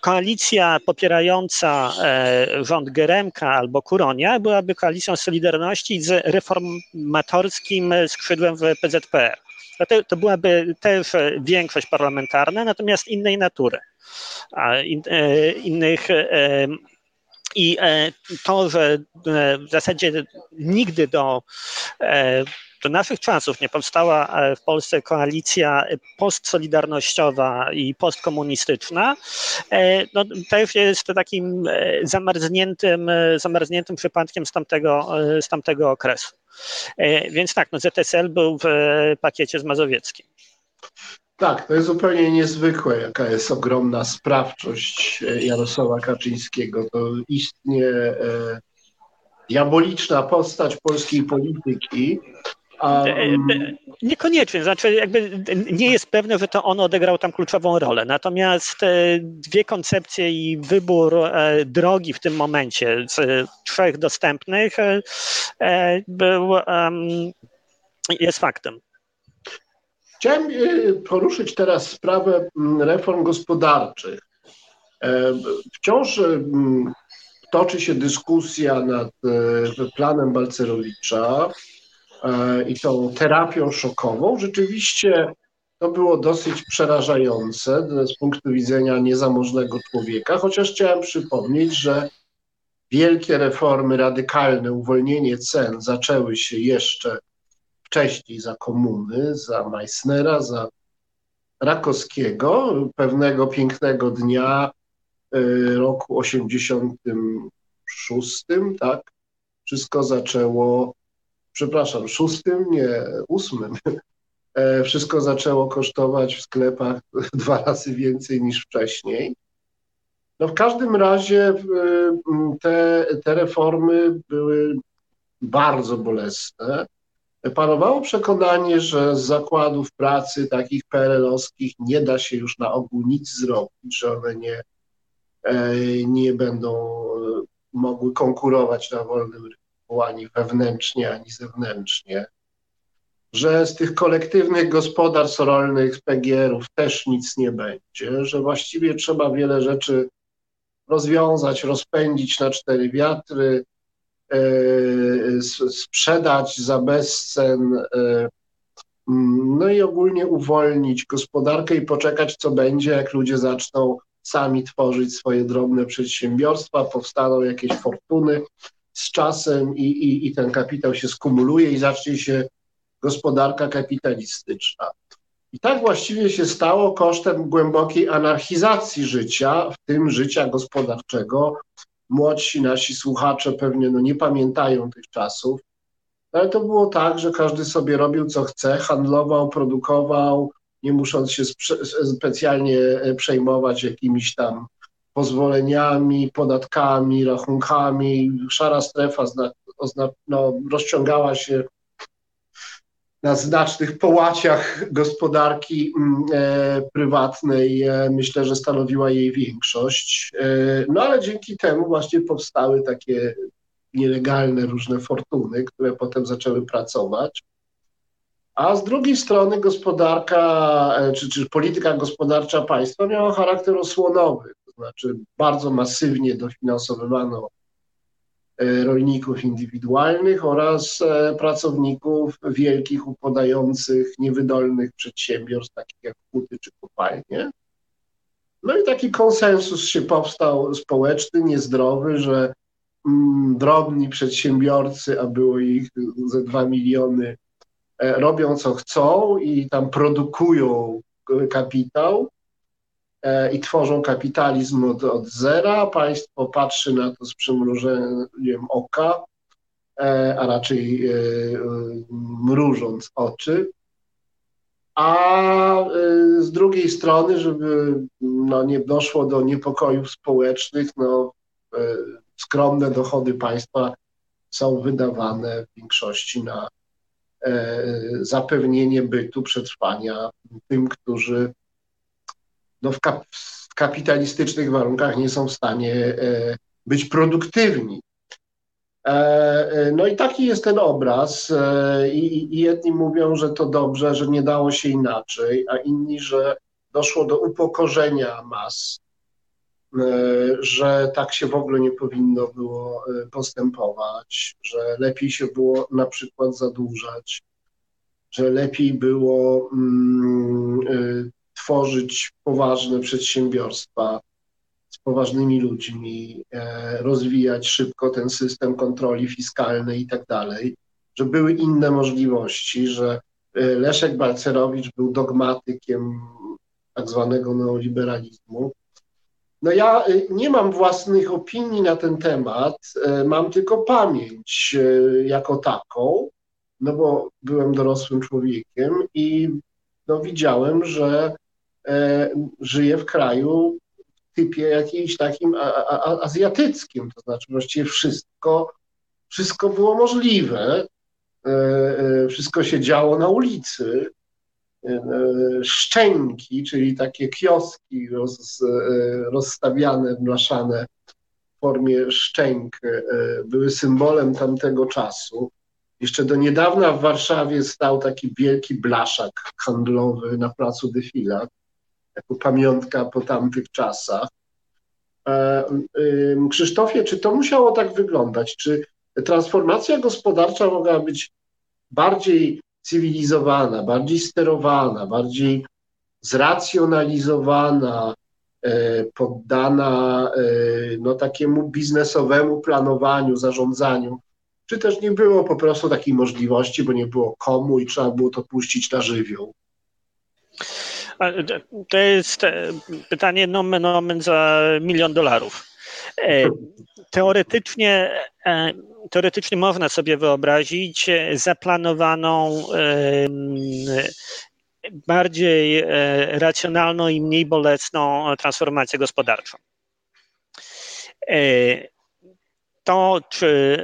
Koalicja popierająca e, rząd Geremka albo Kuronia byłaby koalicją Solidarności z reformatorskim skrzydłem w PZPR. To, to byłaby też większość parlamentarna, natomiast innej natury, e, innych e, i to, że w zasadzie nigdy do do naszych czasów nie powstała e, w Polsce koalicja postsolidarnościowa i postkomunistyczna, e, no, też jest takim e, zamarzniętym, zamarzniętym przypadkiem z tamtego, z tamtego okresu. Więc tak, no ZSL był w pakiecie z Mazowieckim. Tak, to jest zupełnie niezwykłe, jaka jest ogromna sprawczość Jarosława Kaczyńskiego. To istnie diaboliczna postać polskiej polityki, Um... Niekoniecznie, znaczy jakby nie jest pewne, że to on odegrał tam kluczową rolę. Natomiast e, dwie koncepcje i wybór drogi w tym momencie z trzech dostępnych był, jest faktem. Chciałem poruszyć teraz sprawę reform gospodarczych. Wciąż toczy się dyskusja nad planem Balcerowicza E, i tą terapią szokową, rzeczywiście to było dosyć przerażające z punktu widzenia niezamożnego człowieka, chociaż chciałem przypomnieć, że wielkie reformy, radykalne uwolnienie cen zaczęły się jeszcze wcześniej za komuny, za Meissnera, za Rakowskiego. Pewnego pięknego dnia e, roku 86, tak, wszystko zaczęło przepraszam, szóstym, nie, ósmym, e, wszystko zaczęło kosztować w sklepach dwa razy więcej niż wcześniej. No w każdym razie te, te reformy były bardzo bolesne. Panowało przekonanie, że z zakładów pracy takich PRL-owskich nie da się już na ogół nic zrobić, że one nie, e, nie będą e, mogły konkurować na wolnym rynku ani wewnętrznie, ani zewnętrznie, że z tych kolektywnych gospodarstw rolnych, z PGR-ów też nic nie będzie, że właściwie trzeba wiele rzeczy rozwiązać, rozpędzić na cztery wiatry, sprzedać za bezcen, e, no i ogólnie uwolnić gospodarkę i poczekać, co będzie, jak ludzie zaczną sami tworzyć swoje drobne przedsiębiorstwa, powstaną jakieś fortuny, z czasem i, i, i ten kapitał się skumuluje i zacznie się gospodarka kapitalistyczna. I tak właściwie się stało kosztem głębokiej anarchizacji życia, w tym życia gospodarczego. Młodsi nasi słuchacze pewnie no, nie pamiętają tych czasów, ale to było tak, że każdy sobie robił co chce, handlował, produkował, nie musząc się spe specjalnie przejmować jakimiś tam pozwoleniami, podatkami, rachunkami. Szara strefa no, rozciągała się na znacznych połaciach gospodarki mm, e, prywatnej. E, myślę, że stanowiła jej większość. E, no ale dzięki temu właśnie powstały takie nielegalne różne fortuny, które potem zaczęły pracować. A z drugiej strony gospodarka, czy, czy polityka gospodarcza państwa miała charakter osłonowy, to znaczy bardzo masywnie dofinansowywano rolników indywidualnych oraz e, pracowników wielkich, upadających, niewydolnych przedsiębiorstw, takich jak huty czy kopalnie. No i taki konsensus się powstał społeczny, niezdrowy, że mm, drobni przedsiębiorcy, a było ich ze dwa miliony, E, robią co chcą i tam produkują kapitał e, i tworzą kapitalizm od, od zera. Państwo patrzy na to z przymrużeniem oka, e, a raczej mrużąc oczy. A z drugiej strony, żeby no, nie doszło do niepokojów społecznych, no, skromne dochody państwa są wydawane w większości na E, zapewnienie bytu, przetrwania tym, którzy no w, kap w kapitalistycznych warunkach nie są w stanie e, być produktywni. E, no i taki jest ten obraz. I, I jedni mówią, że to dobrze, że nie dało się inaczej, a inni, że doszło do upokorzenia mas E, że tak się w ogóle nie powinno było e, postępować, że lepiej się było na przykład zadłużać, że lepiej było mm, e, tworzyć poważne przedsiębiorstwa z poważnymi ludźmi, rozwijać szybko ten system kontroli fiskalnej i tak dalej, że były inne możliwości, że Leszek Balcerowicz był dogmatykiem tak zwanego neoliberalizmu, no ja y, nie mam własnych opinii na ten temat, mam tylko pamięć jako taką, no bo byłem dorosłym człowiekiem i no widziałem, że e, żyję w kraju w typie jakimś takim a, a, azjatyckim, to znaczy właściwie wszystko, wszystko było możliwe, e, e, wszystko się działo na ulicy, szczęki, czyli takie kioski roz, rozstawiane, blaszane w formie szczęk, były symbolem tamtego czasu. Jeszcze do niedawna w Warszawie stał taki wielki blaszak handlowy na placu Defilat, jako pamiątka po tamtych czasach. Krzysztofie, czy to musiało tak wyglądać? Czy transformacja gospodarcza mogła być bardziej cywilizowana, bardziej sterowana, bardziej zracjonalizowana, e, poddana e, no, takiemu biznesowemu planowaniu, zarządzaniu, czy też nie było po prostu takiej możliwości, bo nie było komu i trzeba było to puścić na żywioł. To jest e, pytanie nomen omen za milion dolarów. Teoretycznie teoretycznie można sobie wyobrazić e, zaplanowaną bardziej e, racjonalną i mniej bolesną transformację gospodarczą. E, to, czy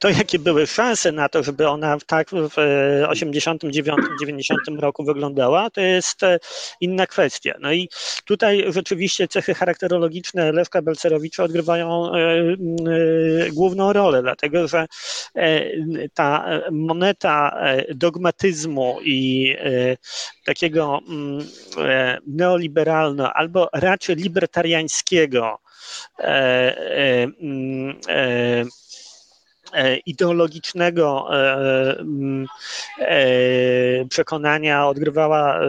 to, jakie były szanse na to, żeby ona tak w 89-90 roku wyglądała, to jest inna kwestia. No i tutaj rzeczywiście cechy charakterologiczne Lewka Belcerowicza odgrywają główną rolę, dlatego że ta moneta dogmatyzmu i takiego neoliberalno albo raczej libertariańskiego E, e, e, ideologicznego mm, przekonania odgrywała,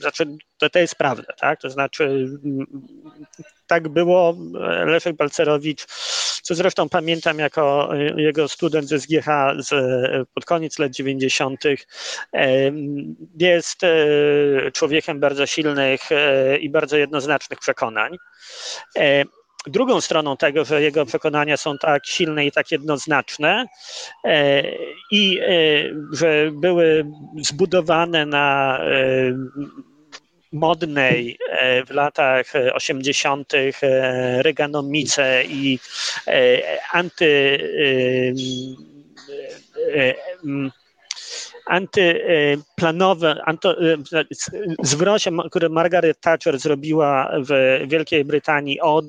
znaczy to, to jest prawda, tak? To znaczy mm, tak było, Leszek Balcerowicz, co zresztą pamiętam jako jego student ze SGH z, pod koniec lat 90., jest człowiekiem bardzo silnych i bardzo jednoznacznych przekonań. Drugą stroną tego, że jego przekonania są tak silne i tak jednoznaczne e, i e, że były zbudowane na e, modnej w latach 80. Reaganomice i anty antyplanowe anto, zwrocie, które Margaret Thatcher zrobiła w Wielkiej Brytanii od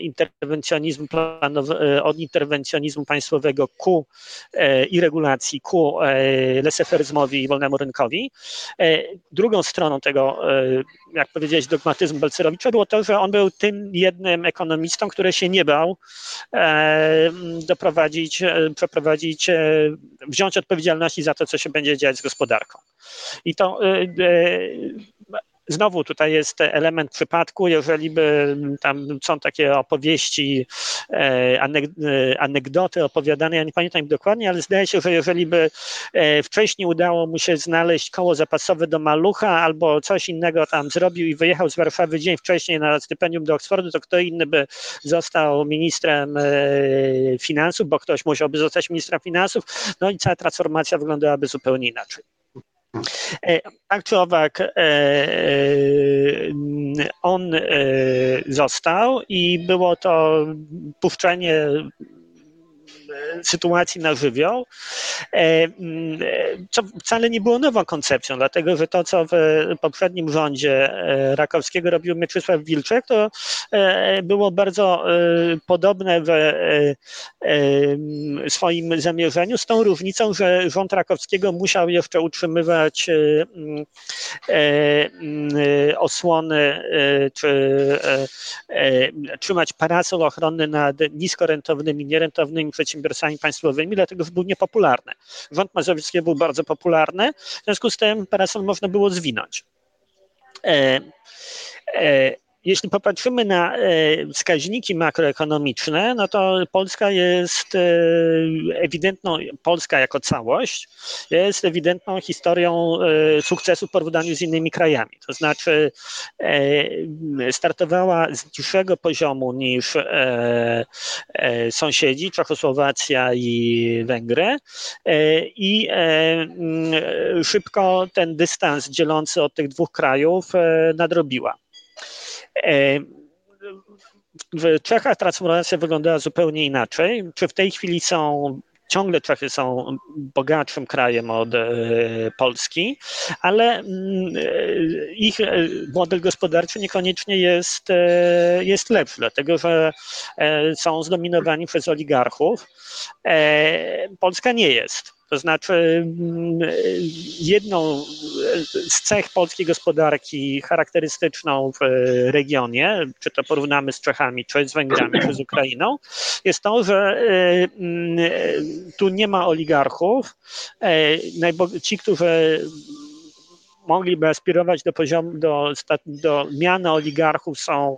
interwencjonizmu planowy, e, od interwencjonizmu państwowego ku e, i regulacji, ku leseferyzmowi i wolnemu rynkowi. Drugą stroną tego, jak powiedziałeś, dogmatyzmu Belcerowicza było to, że on był tym jednym ekonomistą, który się nie bał doprowadzić, przeprowadzić, wziąć odpowiedzialności za to, co się będzie dziać z gospodarką. I to Znowu tutaj jest element przypadku, jeżeli by tam są takie opowieści, e, e, anegdoty opowiadane, ja nie pamiętam dokładnie, ale zdaje się, że jeżeli by e, wcześniej udało mu się znaleźć koło zapasowe do malucha albo coś innego tam zrobił i wyjechał z Warszawy dzień wcześniej na stypendium do Oksfordu, to kto inny by został ministrem finansów, bo ktoś musiałby zostać ministrem finansów, no i cała transformacja wyglądałaby zupełnie inaczej. Tak czy owak, e, e, on e, został i było to puszczenie sytuacji na żywioł, co wcale nie było nową koncepcją, dlatego że to, co w poprzednim rządzie Rakowskiego robił Mieczysław Wilczek, to było bardzo podobne w swoim zamierzeniu, z tą różnicą, że rząd Rakowskiego musiał jeszcze utrzymywać osłony, czy trzymać parasol ochronny nad niskorentownymi, nierentownymi przedsiębiorstwami państwowymi, dlatego że był niepopularny. Rząd Mazowiecki był bardzo popularny, w związku z tym parasol można było zwinąć. E, e, jeśli popatrzymy na e, wskaźniki makroekonomiczne, no to Polska jest e, ewidentną, Polska jako całość jest ewidentną historią e, sukcesu w porównaniu z innymi krajami. To znaczy startowała z niższego poziomu niż sąsiedzi, Czechosłowacja i Węgry i szybko ten dystans dzielący od tych dwóch krajów nadrobiła. E, w Czechach transformacja wyglądała zupełnie inaczej. Czy w tej chwili są ciągle Czechy są bogatszym krajem od e, Polski, ale mm, e, ich model gospodarczy niekoniecznie jest, jest lepszy, dlatego że są zdominowani przez oligarchów. Polska nie jest. To znaczy, mm, jedną z cech polskiej gospodarki charakterystyczną w regionie, czy to porównamy z Czechami, czy z Węgrami, czy z Ukrainą, jest to, że y, mm, tu nie ma oligarchów. E, ci, którzy mogliby aspirować do poziomu, do, do oligarchów są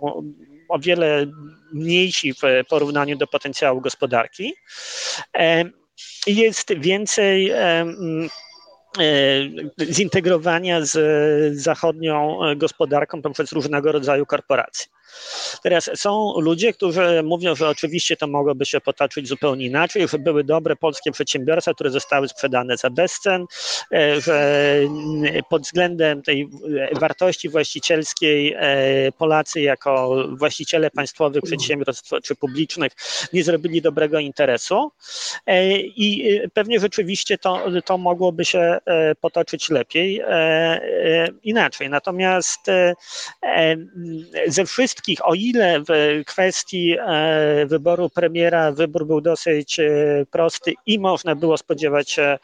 o wiele mniejsi w porównaniu do potencjału gospodarki. E, jest więcej e, zintegrowania z zachodnią gospodarką poprzez różnego rodzaju korporacje. Teraz są ludzie, którzy mówią, że oczywiście to mogłoby się potoczyć zupełnie inaczej, że były dobre polskie przedsiębiorstwa, które zostały sprzedane za bezcen, e, że pod względem tej wartości właścicielskiej e, Polacy jako właściciele państwowych przedsiębiorstw czy publicznych nie zrobili dobrego interesu e, i pewnie rzeczywiście to, to mogłoby się potoczyć lepiej, inaczej. Natomiast ze wszystkich wszystkich, o ile w kwestii e, wyboru premiera wybór był dosyć e, prosty i można było spodziewać się,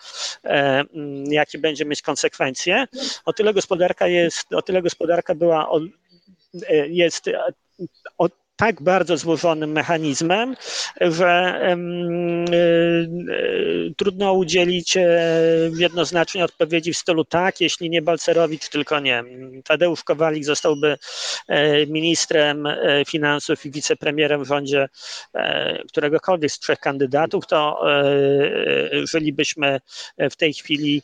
e, jakie będzie mieć konsekwencje, o tyle gospodarka jest, o tyle gospodarka była jest tak bardzo złożonym mechanizmem, że y, y, trudno udzielić e, jednoznacznie odpowiedzi w stylu tak, jeśli nie Balcerowicz, tylko nie. Tadeusz Kowalik zostałby e, ministrem e, finansów i wicepremierem w rządzie któregokolwiek z trzech kandydatów, to żylibyśmy w tej chwili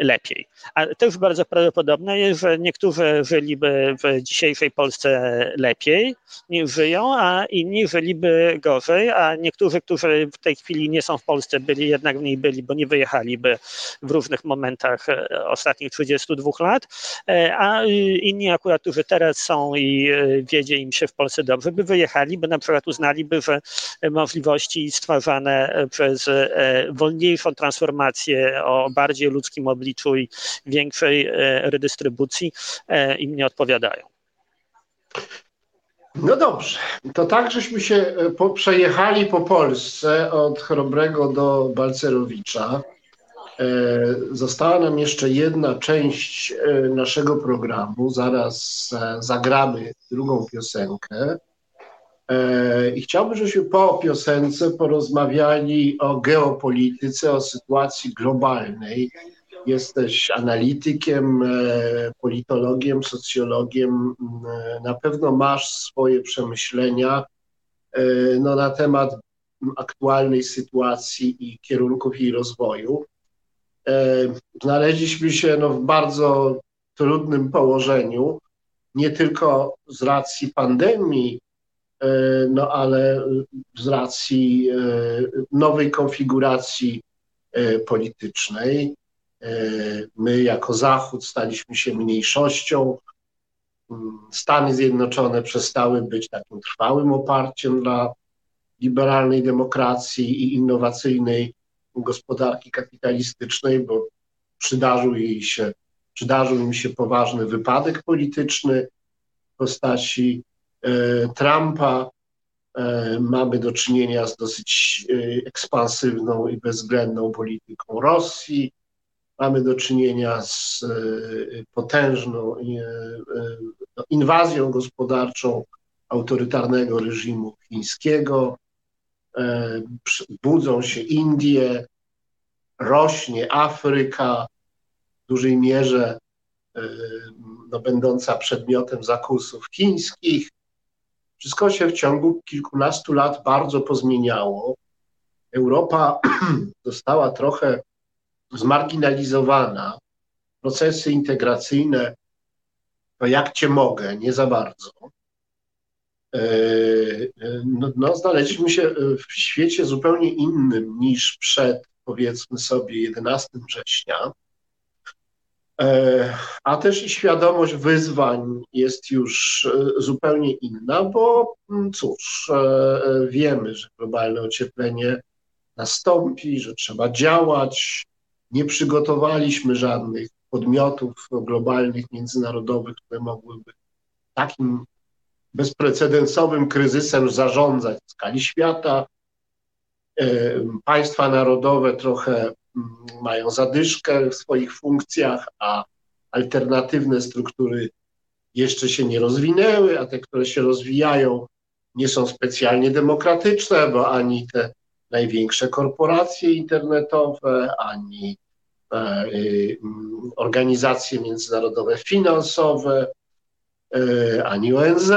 lepiej. A też bardzo prawdopodobne jest, że niektórzy żyliby w dzisiejszej Polsce lepiej, żyją, a inni żyliby gorzej, a niektórzy, którzy w tej chwili nie są w Polsce, byli jednak w niej byli, bo nie wyjechaliby w różnych momentach e, ostatnich 32 lat, e, a inni akurat, którzy teraz są i wiedzie im się w Polsce dobrze, by wyjechali, by na przykład uznaliby, że możliwości stwarzane przez wolniejszą transformację o bardziej ludzkim obliczu i większej redystrybucji im nie odpowiadają. No dobrze, to tak, żeśmy się e, po, przejechali po Polsce od Chrobrego do Balcerowicza. E, została nam jeszcze jedna część e, naszego programu. Zaraz e, zagramy drugą piosenkę. E, I chciałbym, żebyśmy po piosence porozmawiali o geopolityce, o sytuacji globalnej jesteś analitykiem, e, politologiem, socjologiem, e, na pewno masz swoje przemyślenia e, no, na temat aktualnej sytuacji i kierunków jej rozwoju. Znaleźliśmy się no, w bardzo trudnym położeniu, nie tylko z racji pandemii, no ale z racji nowej konfiguracji politycznej. E, my jako Zachód staliśmy się mniejszością. Mm, Stany Zjednoczone przestały być takim trwałym oparciem dla liberalnej demokracji i innowacyjnej gospodarki kapitalistycznej, bo przydarzył jej się, przydarzył im się poważny wypadek polityczny w postaci e, Trumpa. E, mamy do czynienia z dosyć ekspansywną i bezwzględną polityką Rosji. Mamy do czynienia z e, potężną e, no, inwazją gospodarczą autorytarnego reżimu chińskiego. E, budzą się Indie, rośnie Afryka, w dużej mierze no, będąca przedmiotem zakusów chińskich. Wszystko się w ciągu kilkunastu lat bardzo pozmieniało. Europa została trochę zmarginalizowana, procesy integracyjne, to jak cię mogę, nie za bardzo. E, no, no, znaleźliśmy się w świecie zupełnie innym niż przed, powiedzmy sobie, 11 września. E, a też i świadomość wyzwań jest już e, zupełnie inna, bo mm, cóż, wiemy, że globalne ocieplenie nastąpi, że trzeba działać, nie przygotowaliśmy żadnych podmiotów globalnych, międzynarodowych, które mogłyby takim bezprecedensowym kryzysem zarządzać w skali świata. E, państwa narodowe trochę mm, mają zadyszkę w swoich funkcjach, a alternatywne struktury jeszcze się nie rozwinęły, a te, które się rozwijają, nie są specjalnie demokratyczne, bo ani te największe korporacje internetowe, ani e, y, organizacje międzynarodowe finansowe, e, ani ONZ.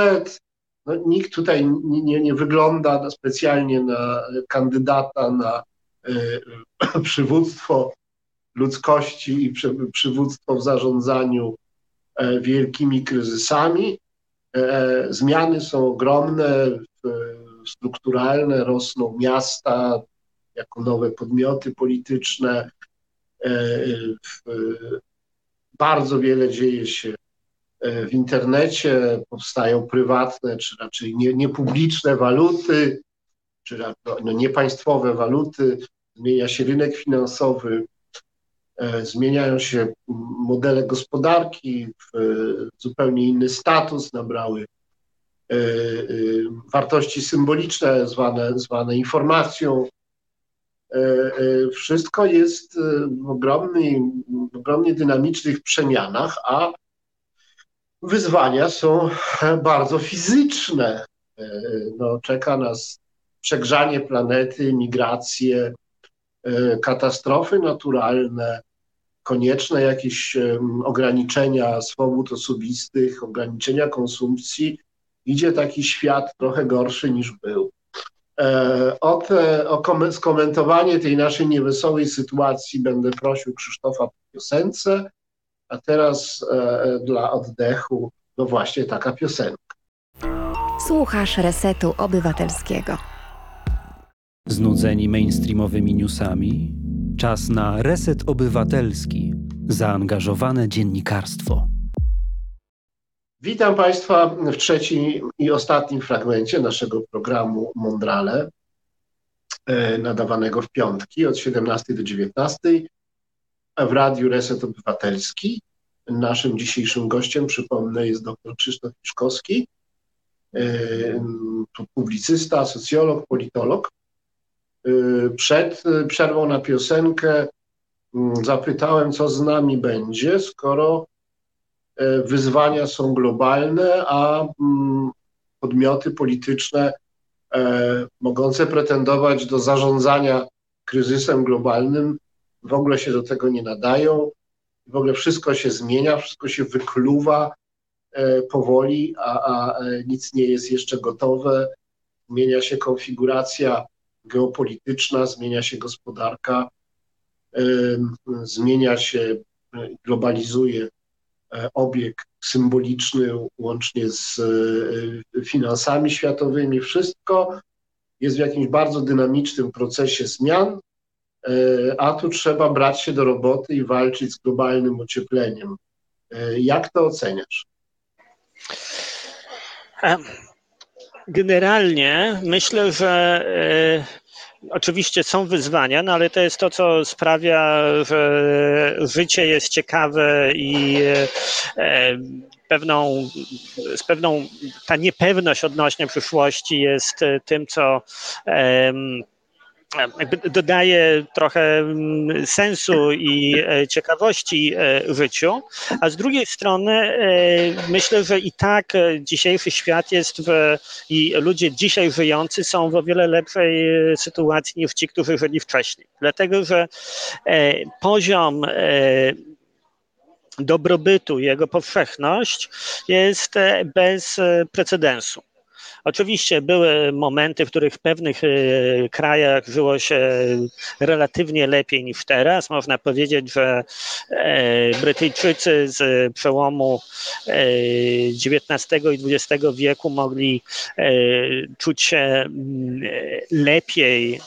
No, nikt tutaj nie, nie wygląda specjalnie na kandydata na e, przywództwo ludzkości i przy, przywództwo w zarządzaniu wielkimi kryzysami. Zmiany są ogromne, strukturalne, rosną miasta jako nowe podmioty polityczne. E, bardzo wiele dzieje się e, w internecie, powstają prywatne, czy raczej nie, niepubliczne waluty, czy no, niepaństwowe waluty, zmienia się rynek finansowy, e, zmieniają się modele gospodarki, zupełnie inny status nabrały wartości symboliczne, zwane, zwane informacją. Y, wszystko jest w, ogromnej, w ogromnie dynamicznych przemianach, a wyzwania są bardzo fizyczne. No, czeka nas przegrzanie planety, migracje, katastrofy naturalne, konieczne jakieś ograniczenia swobód osobistych, ograniczenia konsumpcji idzie taki świat trochę gorszy niż był. E, o, te, o skomentowanie tej naszej niewesołej sytuacji będę prosił Krzysztofa po piosence, a teraz e, dla oddechu, no właśnie taka piosenka. Słuchasz Resetu Obywatelskiego. Znudzeni mainstreamowymi newsami? Czas na Reset Obywatelski. Zaangażowane dziennikarstwo. Witam Państwa w trzecim i ostatnim fragmencie naszego programu Mondrale, e, nadawanego w piątki od 17 do 19 w Radiu Reset Obywatelski. Naszym dzisiejszym gościem, przypomnę, jest dr Krzysztof Piszkowski, e, publicysta, socjolog, politolog. E, przed przerwą na piosenkę mm, zapytałem, co z nami będzie, skoro wyzwania są globalne, a mm, podmioty polityczne e, mogące pretendować do zarządzania kryzysem globalnym w ogóle się do tego nie nadają. W ogóle wszystko się zmienia, wszystko się wykluwa e, powoli, a, a nic nie jest jeszcze gotowe. Zmienia się konfiguracja geopolityczna, zmienia się gospodarka, zmienia się, globalizuje E, obieg symboliczny łącznie z e, finansami światowymi. Wszystko jest w jakimś bardzo dynamicznym procesie zmian, e, a tu trzeba brać się do roboty i walczyć z globalnym ociepleniem. Jak to oceniasz? Generalnie myślę, że Oczywiście są wyzwania, no ale to jest to, co sprawia, że życie jest ciekawe i e, pewną, z pewną ta niepewność odnośnie przyszłości jest tym, co dodaje trochę mm, sensu i e, ciekawości e, życiu, a z drugiej strony e, myślę, że i tak dzisiejszy świat jest w, i ludzie dzisiaj żyjący są w o wiele lepszej sytuacji niż ci, którzy żyli wcześniej. Dlatego, że poziom dobrobytu, jego powszechność jest bez precedensu. Oczywiście były momenty, w których w pewnych e, krajach żyło się relatywnie lepiej niż teraz. Można powiedzieć, że e, Brytyjczycy z przełomu XIX e, i XX wieku mogli czuć się mm, lepiej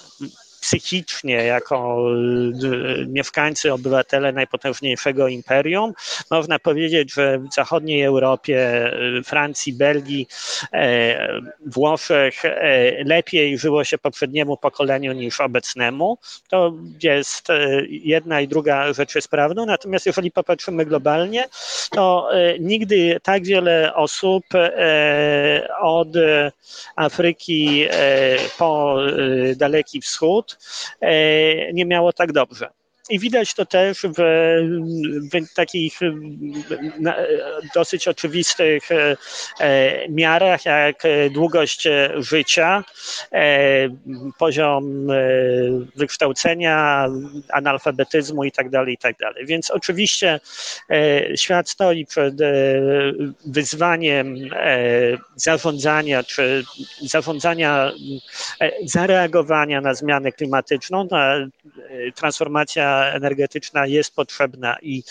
psychicznie jako y, mieszkańcy, obywatele najpotężniejszego imperium. Można powiedzieć, że w zachodniej Europie, y, Francji, Belgii, e, Włoszech lepiej żyło się poprzedniemu pokoleniu niż obecnemu. To jest jedna i druga rzecz jest prawdą. Natomiast jeżeli popatrzymy globalnie, to nigdy tak wiele osób od Afryki po Daleki Wschód nie miało tak dobrze. I widać to też w, w, takich dosyć oczywistych e, miarach, jak długość życia, e, poziom wykształcenia, analfabetyzmu itd., tak itd. Tak Więc oczywiście świat stoi przed wyzwaniem zarządzania, czy zarządzania, zareagowania na zmianę klimatyczną, na transformacja energetyczna jest potrzebna i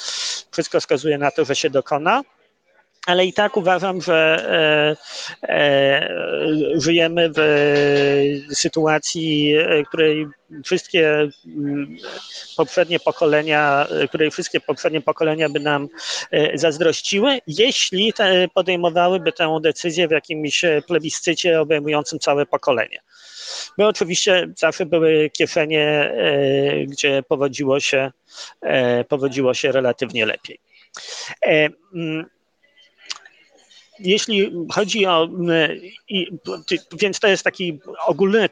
wszystko wskazuje na to, że się dokona ale i tak uważam, że e, e, żyjemy w sytuacji, e, której wszystkie mm, poprzednie pokolenia, której wszystkie poprzednie pokolenia by nam e, zazdrościły, jeśli podejmowałyby tę decyzję w jakimś plebiscycie obejmującym całe pokolenie. My oczywiście zawsze były kieszenie, e, gdzie powodziło się, e, powodziło się relatywnie lepiej. Jeśli chodzi o, więc to jest taki ogólny,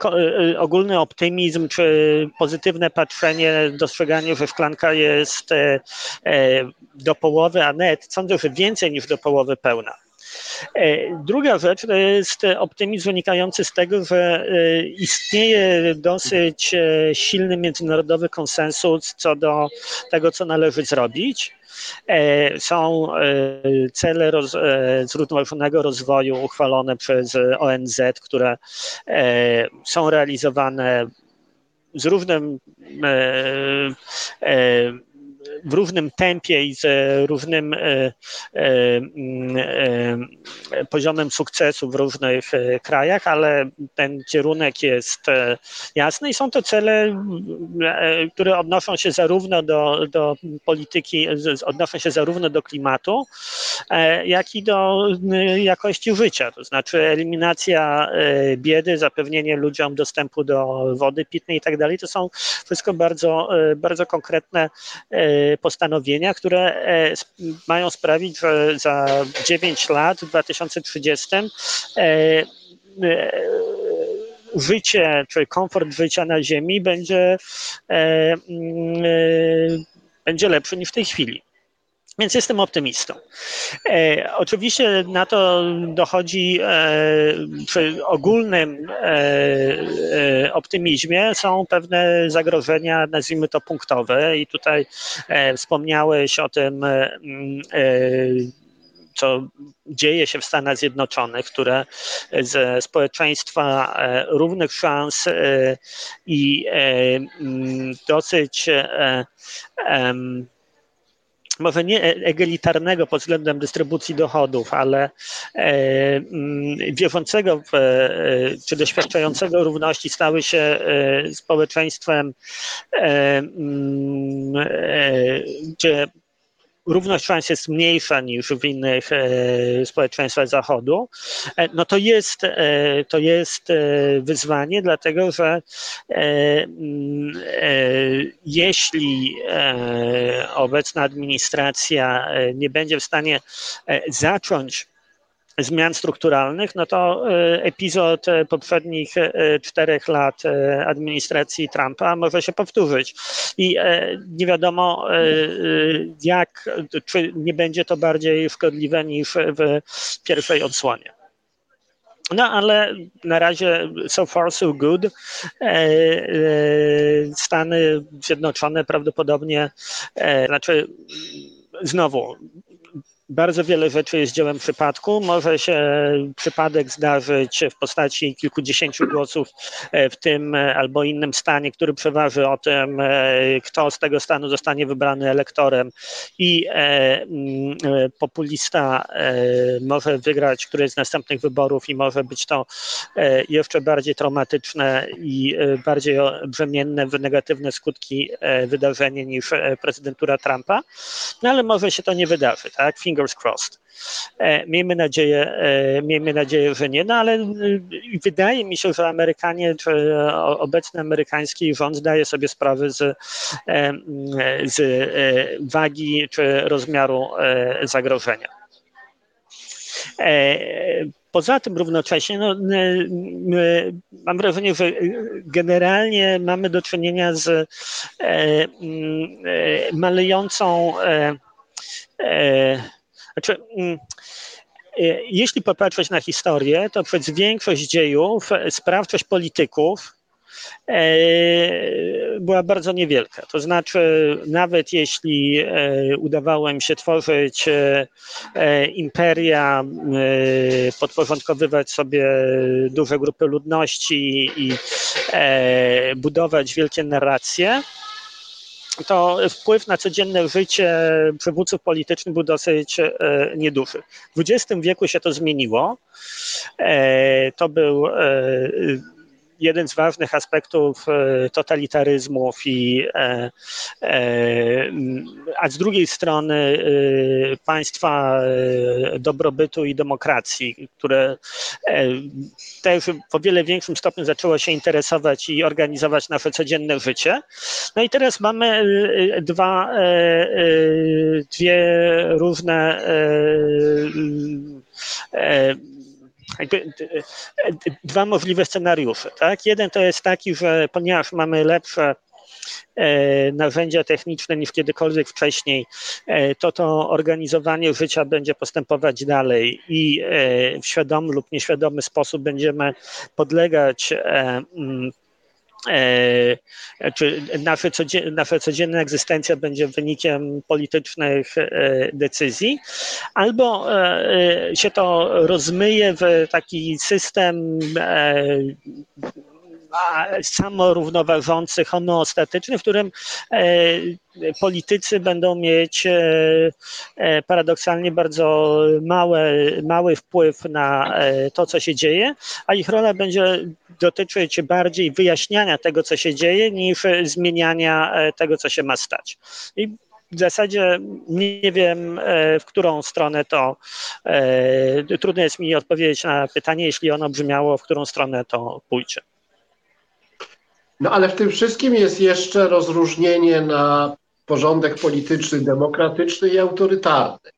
ogólny optymizm, czy pozytywne patrzenie, dostrzeganie, że szklanka jest e, do połowy, a net, sądzę, że więcej niż do połowy pełna. E, druga rzecz to jest optymizm wynikający z tego, że e, istnieje dosyć e, silny międzynarodowy konsensus co do tego, co należy zrobić. Są cele roz, zrównoważonego rozwoju uchwalone przez ONZ, które są realizowane z równym w różnym tempie i z różnym poziomem sukcesu w różnych krajach, ale ten kierunek jest jasny i są to cele, które odnoszą się zarówno do, do polityki, odnoszą się zarówno do klimatu, jak i do jakości życia, to znaczy eliminacja biedy, zapewnienie ludziom dostępu do wody pitnej i tak dalej. To są wszystko bardzo, bardzo konkretne postanowienia, które e, mają sprawić, że za 9 lat, w 2030, e, e, życie, czy komfort życia na Ziemi będzie, mm, będzie lepszy niż w tej chwili. Więc jestem optymistą. E, oczywiście na to dochodzi e, przy ogólnym e, e, optymizmie są pewne zagrożenia, nazwijmy to punktowe, i tutaj e, wspomniałeś o tym e, co dzieje się w Stanach Zjednoczonych, które ze społeczeństwa równych szans i dosyć może nie e, egalitarnego pod względem dystrybucji dochodów, ale e, mm, wierzącego w, e, czy doświadczającego równości stały się społeczeństwem, mm, gdzie równość szans jest mniejsza niż w innych e, społeczeństwach Zachodu, e, no to jest, e, to jest wyzwanie, dlatego że jeśli obecna administracja nie będzie w stanie zacząć zmian strukturalnych, no to e, epizod e, poprzednich e, czterech lat administracji Trumpa może się powtórzyć. I nie wiadomo, jak, czy nie będzie to bardziej szkodliwe niż w pierwszej odsłonie. No ale na razie so far so good. Stany Zjednoczone prawdopodobnie, znaczy znowu bardzo wiele rzeczy jest dziełem przypadku. Może się przypadek zdarzyć w postaci kilkudziesięciu głosów e, w tym e, albo innym stanie, który przeważy o tym, e, kto z tego stanu zostanie wybrany elektorem i mm, populista może wygrać któryś z następnych wyborów i może być to jeszcze bardziej traumatyczne i bardziej brzemienne w negatywne skutki wydarzenie niż prezydentura Trumpa, no ale może się to nie wydarzy, tak? Fingers crossed. E, miejmy nadzieję, e, miejmy nadzieję, że nie, no ale e, wydaje mi się, że Amerykanie, czy obecny amerykański rząd zdaje sobie sprawę z, z wagi czy rozmiaru zagrożenia. Poza tym równocześnie no, mam wrażenie, że generalnie mamy do czynienia z malejącą znaczy, mm, e, jeśli popatrzeć na historię, to przez większość dziejów sprawczość polityków e, była bardzo niewielka. To znaczy, nawet jeśli e, udawało im się tworzyć imperia, podporządkowywać sobie duże grupy ludności i budować wielkie narracje, to wpływ na codzienne życie przywódców politycznych był dosyć e, nieduży. W XX wieku się to zmieniło. E, to był e, jeden z ważnych aspektów e, totalitaryzmów i e, e, a z drugiej strony państwa dobrobytu i demokracji, które też w o wiele większym stopniu zaczęło się interesować i organizować nasze codzienne życie. No i teraz mamy dwa, dwie różne jakby dwa możliwe scenariusze. Tak? Jeden to jest taki, że ponieważ mamy lepsze e, narzędzia techniczne niż kiedykolwiek wcześniej, e, to to organizowanie życia będzie postępować dalej i e, w świadomy lub nieświadomy sposób będziemy podlegać E, czy nasza, codzienna, nasza codzienna egzystencja będzie wynikiem politycznych e, decyzji, albo e, się to rozmyje w taki system samorównoważący, homeostatyczny, w którym politycy będą mieć paradoksalnie bardzo małe, mały wpływ na to, co się dzieje, a ich rola będzie dotyczyć bardziej wyjaśniania tego, co się dzieje, niż zmieniania tego, co się ma stać. I w zasadzie nie wiem, e, w którą stronę to. E, trudno jest mi odpowiedzieć na pytanie, jeśli ono brzmiało, w którą stronę to pójdzie. No ale w tym wszystkim jest jeszcze rozróżnienie na porządek polityczny, demokratyczny i autorytarny.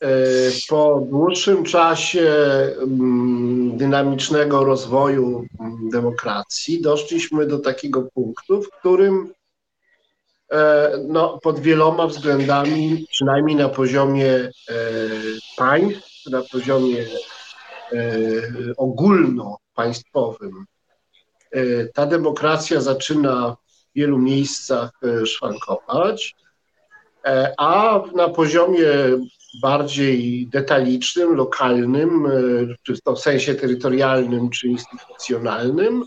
E, po dłuższym czasie mm, dynamicznego rozwoju mm, demokracji doszliśmy do takiego punktu, w którym E, no, pod wieloma względami, przynajmniej na poziomie e, państw, na poziomie e, ogólnopaństwowym, ta demokracja zaczyna w wielu miejscach szwankować, a na poziomie bardziej detalicznym, lokalnym, czy w sensie terytorialnym, czy instytucjonalnym,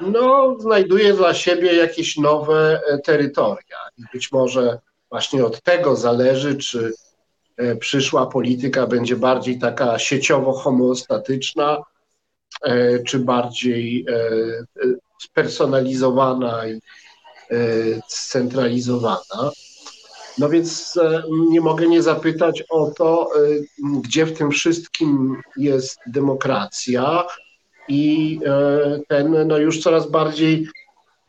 no, znajduje dla siebie jakieś nowe e, terytoria. I być może właśnie od tego zależy, czy e, przyszła polityka będzie bardziej taka sieciowo homeostatyczna, e, czy bardziej spersonalizowana i scentralizowana. No więc nie mogę nie zapytać o to, gdzie w tym wszystkim jest demokracja, i e, ten no już coraz bardziej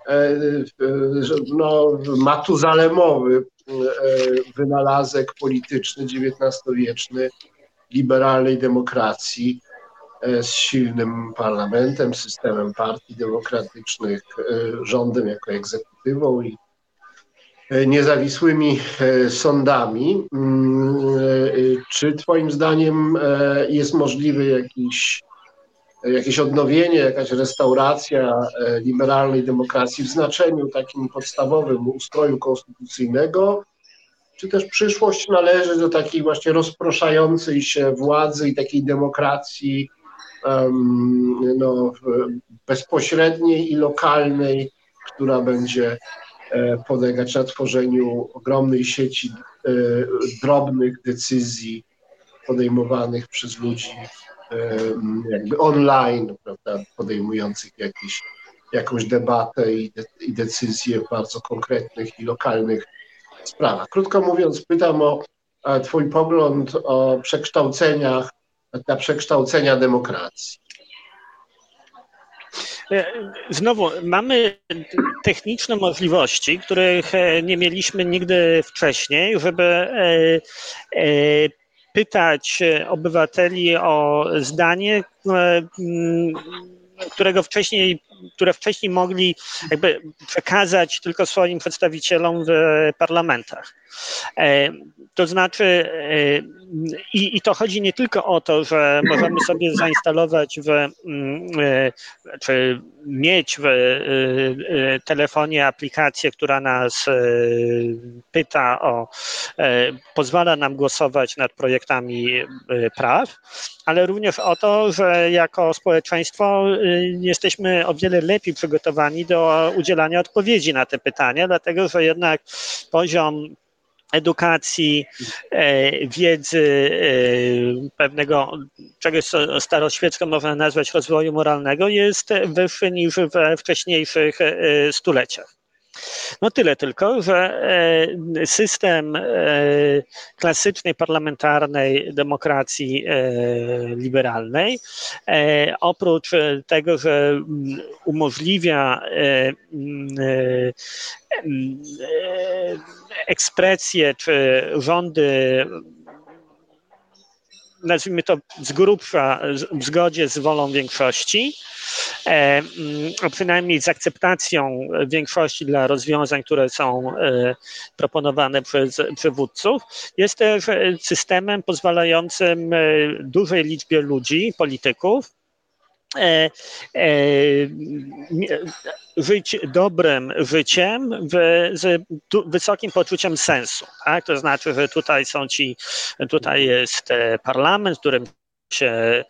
e, e, no, matuzalemowy wynalazek polityczny XIX-wieczny liberalnej demokracji z silnym parlamentem, systemem partii demokratycznych, rządem jako egzekutywą i niezawisłymi sądami. Mm, czy Twoim zdaniem jest możliwy jakiś jakieś odnowienie, jakaś restauracja e, liberalnej demokracji w znaczeniu takim podstawowym ustroju konstytucyjnego, czy też przyszłość należy do takiej właśnie rozproszającej się władzy i takiej demokracji no, bezpośredniej i lokalnej, która będzie e, polegać na tworzeniu ogromnej sieci e, drobnych decyzji podejmowanych przez ludzi jakby online, prawda, podejmujących jakieś, jakąś debatę i, de, i decyzje w bardzo konkretnych i lokalnych sprawach. Krótko mówiąc, pytam o Twój pogląd o przekształceniach, na przekształcenia demokracji. E, znowu, mamy techniczne możliwości, których e, nie mieliśmy nigdy wcześniej, żeby e, pytać obywateli o zdanie, e, którego wcześniej, które wcześniej mogli jakby przekazać tylko swoim przedstawicielom w parlamentach. E, to znaczy, e, i, i to chodzi nie tylko o to, że możemy sobie zainstalować w, czy mieć w telefonie aplikację, która nas pyta o, pozwala nam głosować nad projektami praw, ale również o to, że jako społeczeństwo jesteśmy o wiele lepiej przygotowani do udzielania odpowiedzi na te pytania, dlatego że jednak poziom edukacji, e, wiedzy, e, pewnego czegoś, co staroświecko można nazwać rozwoju moralnego, jest wyższy niż we wcześniejszych e, stuleciach. No tyle tylko, że system klasycznej parlamentarnej demokracji liberalnej, oprócz tego, że umożliwia ekspresje czy rządy nazwijmy to z grubsza w zgodzie z wolą większości, e, mm, a przynajmniej z akceptacją większości dla rozwiązań, które są e, proponowane przez przywódców, jest też systemem pozwalającym e, dużej liczbie ludzi, polityków, E, e, żyć dobrym życiem w, z wysokim poczuciem sensu. Tak? To znaczy, że tutaj są ci, tutaj jest parlament, w którym się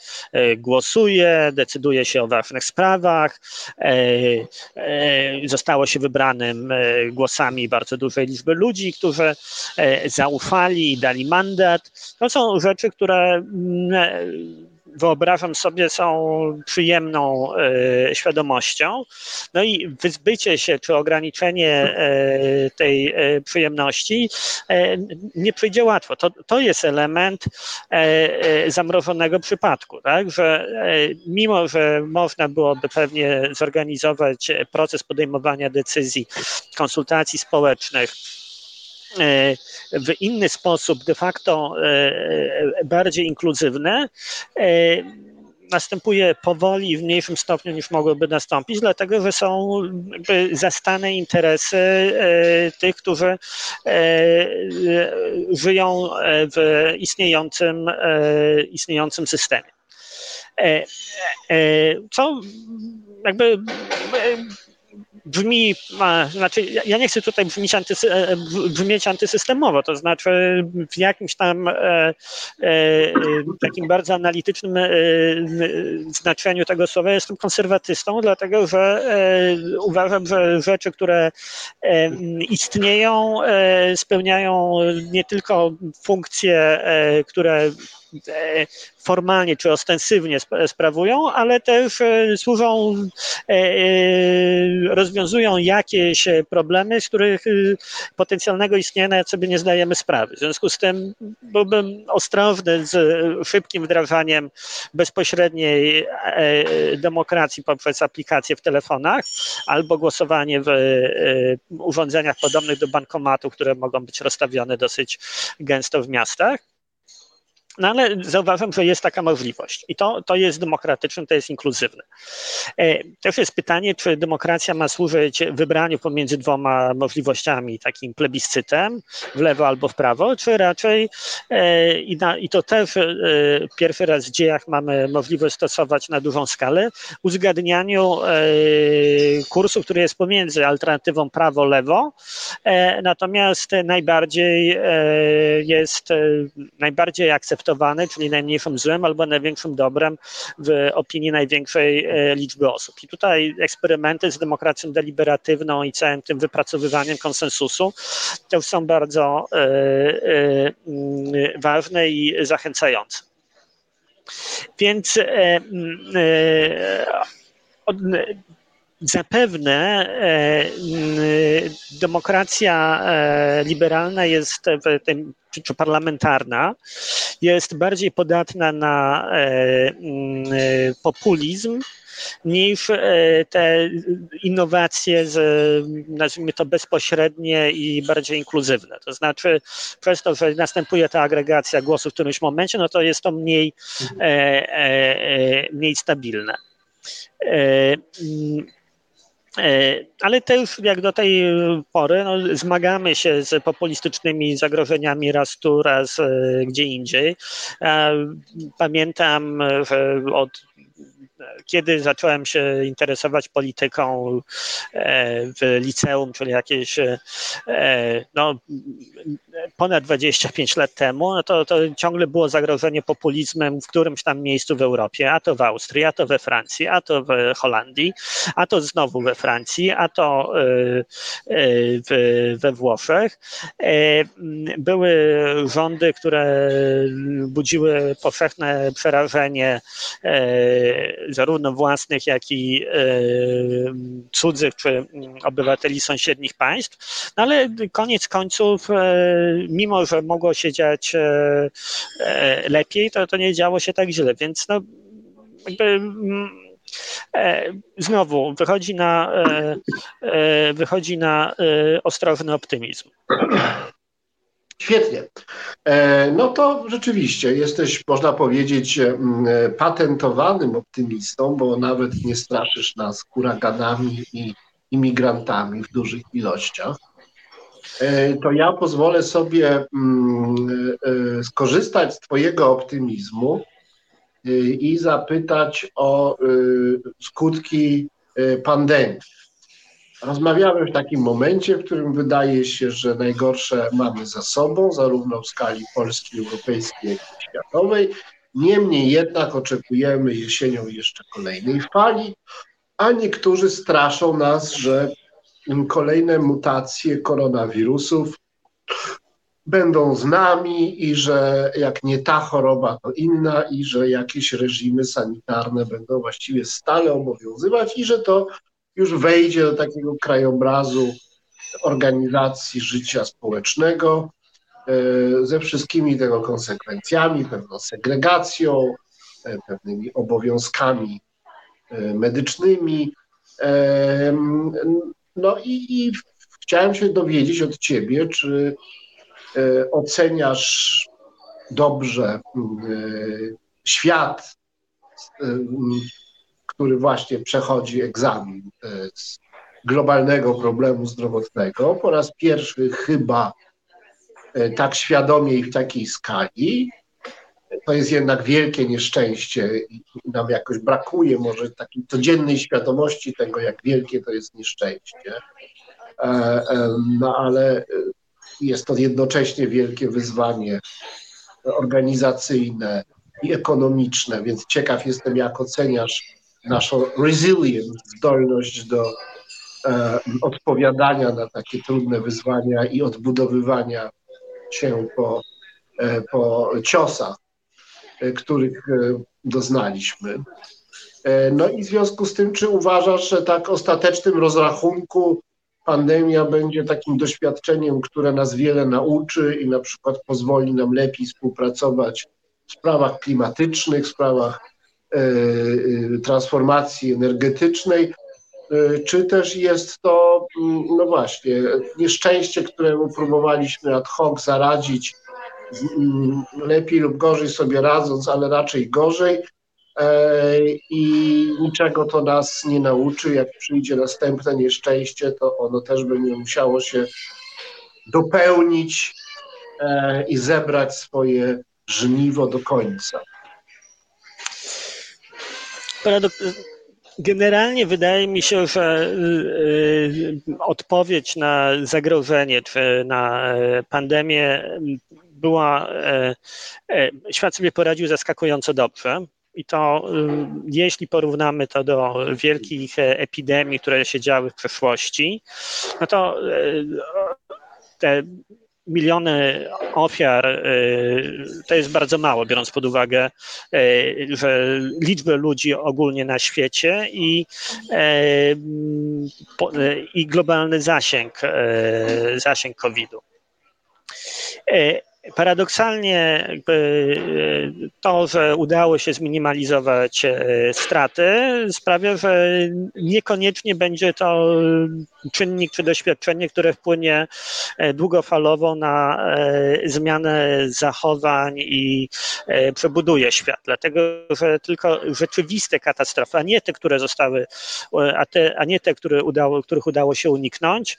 głosuje, decyduje się o ważnych sprawach. Zostało się wybranym głosami bardzo dużej liczby ludzi, którzy zaufali i dali mandat. To są rzeczy, które mm, wyobrażam sobie, są przyjemną e, świadomością. No i wyzbycie się czy ograniczenie e, tej e, przyjemności nie przyjdzie łatwo. To, to jest element zamrożonego przypadku, tak? że mimo, że można byłoby pewnie zorganizować proces podejmowania decyzji, konsultacji społecznych, w inny sposób, de facto e, e, bardziej inkluzywne, następuje powoli w mniejszym stopniu niż mogłyby nastąpić, dlatego że są zastane interesy tych, którzy żyją w istniejącym, istniejącym systemie. Co jakby brzmi, znaczy ja nie chcę tutaj brzmieć, antysy, e, brzmieć antysystemowo, to znaczy w jakimś tam e, e, takim bardzo analitycznym znaczeniu tego słowa jestem konserwatystą, dlatego że uważam, że rzeczy, które istnieją, spełniają nie tylko funkcje, które formalnie czy ostensywnie sprawują, ale też e, służą, e, e, rozwiązują jakieś problemy, z których potencjalnego istnienia sobie nie zdajemy sprawy. W związku z tym byłbym ostrożny z szybkim wdrażaniem bezpośredniej demokracji poprzez aplikacje w telefonach albo głosowanie w urządzeniach podobnych do bankomatu, które mogą być rozstawione dosyć gęsto w miastach. No ale zauważam, że jest taka możliwość i to, to jest demokratyczne, to jest inkluzywne. E, też jest pytanie, czy demokracja ma służyć wybraniu pomiędzy dwoma możliwościami, takim plebiscytem w lewo albo w prawo, czy raczej e, i, na, i to też e, pierwszy raz w dziejach mamy możliwość stosować na dużą skalę, uzgadnianiu kursu, który jest pomiędzy alternatywą prawo-lewo, natomiast najbardziej jest najbardziej akceptowalny akceptowany, czyli najmniejszym złem albo największym dobrem w opinii największej e, liczby osób. I tutaj eksperymenty z demokracją deliberatywną i całym tym wypracowywaniem konsensusu to są bardzo e, e, mm, ważne i zachęcające. Więc Zapewne demokracja liberalna jest czy parlamentarna jest bardziej podatna na e, e, populizm niż e, te innowacje, z, nazwijmy to bezpośrednie i bardziej inkluzywne. To znaczy, przez to, że następuje ta agregacja głosów w którymś momencie, no to jest to mniej, mniej stabilne. E, ale też jak do tej pory no, zmagamy się z populistycznymi zagrożeniami raz tu, raz e, gdzie indziej. Pamiętam, że od kiedy zacząłem się interesować polityką e, w liceum, czyli jakieś e, no, ponad 25 lat temu, no to, to ciągle było zagrożenie populizmem w którymś tam miejscu w Europie, a to w Austrii, a to we Francji, a to w Holandii, a to znowu we Francji, a to e, we Włoszech. Były rządy, które budziły powszechne przerażenie zarówno własnych, jak i e, cudzych czy obywateli sąsiednich państw. No ale koniec końców, e, mimo że mogło się dziać e, lepiej, to, to nie działo się tak źle, więc no, jakby znowu wychodzi na, wychodzi na ostrożny optymizm. Świetnie. E, no to rzeczywiście jesteś, można powiedzieć, e, patentowanym optymistą, bo nawet nie straszysz nas huraganami i imigrantami w dużych ilościach. E, to ja pozwolę sobie skorzystać z Twojego optymizmu i zapytać o skutki pandemii. Rozmawiamy w takim momencie, w którym wydaje się, że najgorsze mamy za sobą, zarówno w skali polskiej, europejskiej, jak i światowej. Niemniej jednak oczekujemy jesienią jeszcze kolejnej fali, a niektórzy straszą nas, że kolejne mutacje koronawirusów będą z nami i że jak nie ta choroba, to inna i że jakieś reżimy sanitarne będą właściwie stale obowiązywać i że to już wejdzie do takiego krajobrazu organizacji życia społecznego e, ze wszystkimi tego konsekwencjami, pewną segregacją, e, pewnymi obowiązkami e, medycznymi. No i, i chciałem się dowiedzieć od ciebie, czy oceniasz dobrze świat, który właśnie przechodzi egzamin z globalnego problemu zdrowotnego. Po raz pierwszy chyba e, tak świadomie i w takiej skali. To jest jednak wielkie nieszczęście i nam jakoś brakuje może takiej codziennej świadomości tego, jak wielkie to jest nieszczęście. E, e, no ale jest to jednocześnie wielkie wyzwanie organizacyjne i ekonomiczne, więc ciekaw jestem, jak oceniasz naszą resilience, zdolność do E, odpowiadania na takie trudne wyzwania i odbudowywania się po, e, po ciosach, e, których doznaliśmy. No i w związku z tym, czy uważasz, że tak ostatecznym rozrachunku pandemia będzie takim doświadczeniem, które nas wiele nauczy i na przykład pozwoli nam lepiej współpracować w sprawach klimatycznych, w sprawach transformacji energetycznej, Y, czy też jest to, mm, no właśnie, nieszczęście, któremu próbowaliśmy ad hoc zaradzić, mm, lepiej lub gorzej sobie radząc, ale raczej gorzej e, i niczego to nas nie nauczy. Jak przyjdzie następne nieszczęście, to ono też będzie musiało się dopełnić e, i zebrać swoje żniwo do końca. Generalnie wydaje mi się, że y, y, odpowiedź na zagrożenie czy na e, pandemię była, e, e, świat sobie poradził zaskakująco dobrze. I to, y, jeśli porównamy to do wielkich epidemii, które się działy w przeszłości, no to te miliony ofiar y, to jest bardzo mało, biorąc pod uwagę, y, że liczbę ludzi ogólnie na świecie i, y, i globalny zasięg, zasięg COVID-u. Paradoksalnie to, że udało się zminimalizować e, straty, sprawia, że niekoniecznie będzie to czynnik czy doświadczenie, które wpłynie e, długofalowo na e, zmianę zachowań i przebuduje świat. Dlatego, że tylko rzeczywiste katastrofy, a nie te, które zostały, a, te, a nie te, które udało, których udało się uniknąć,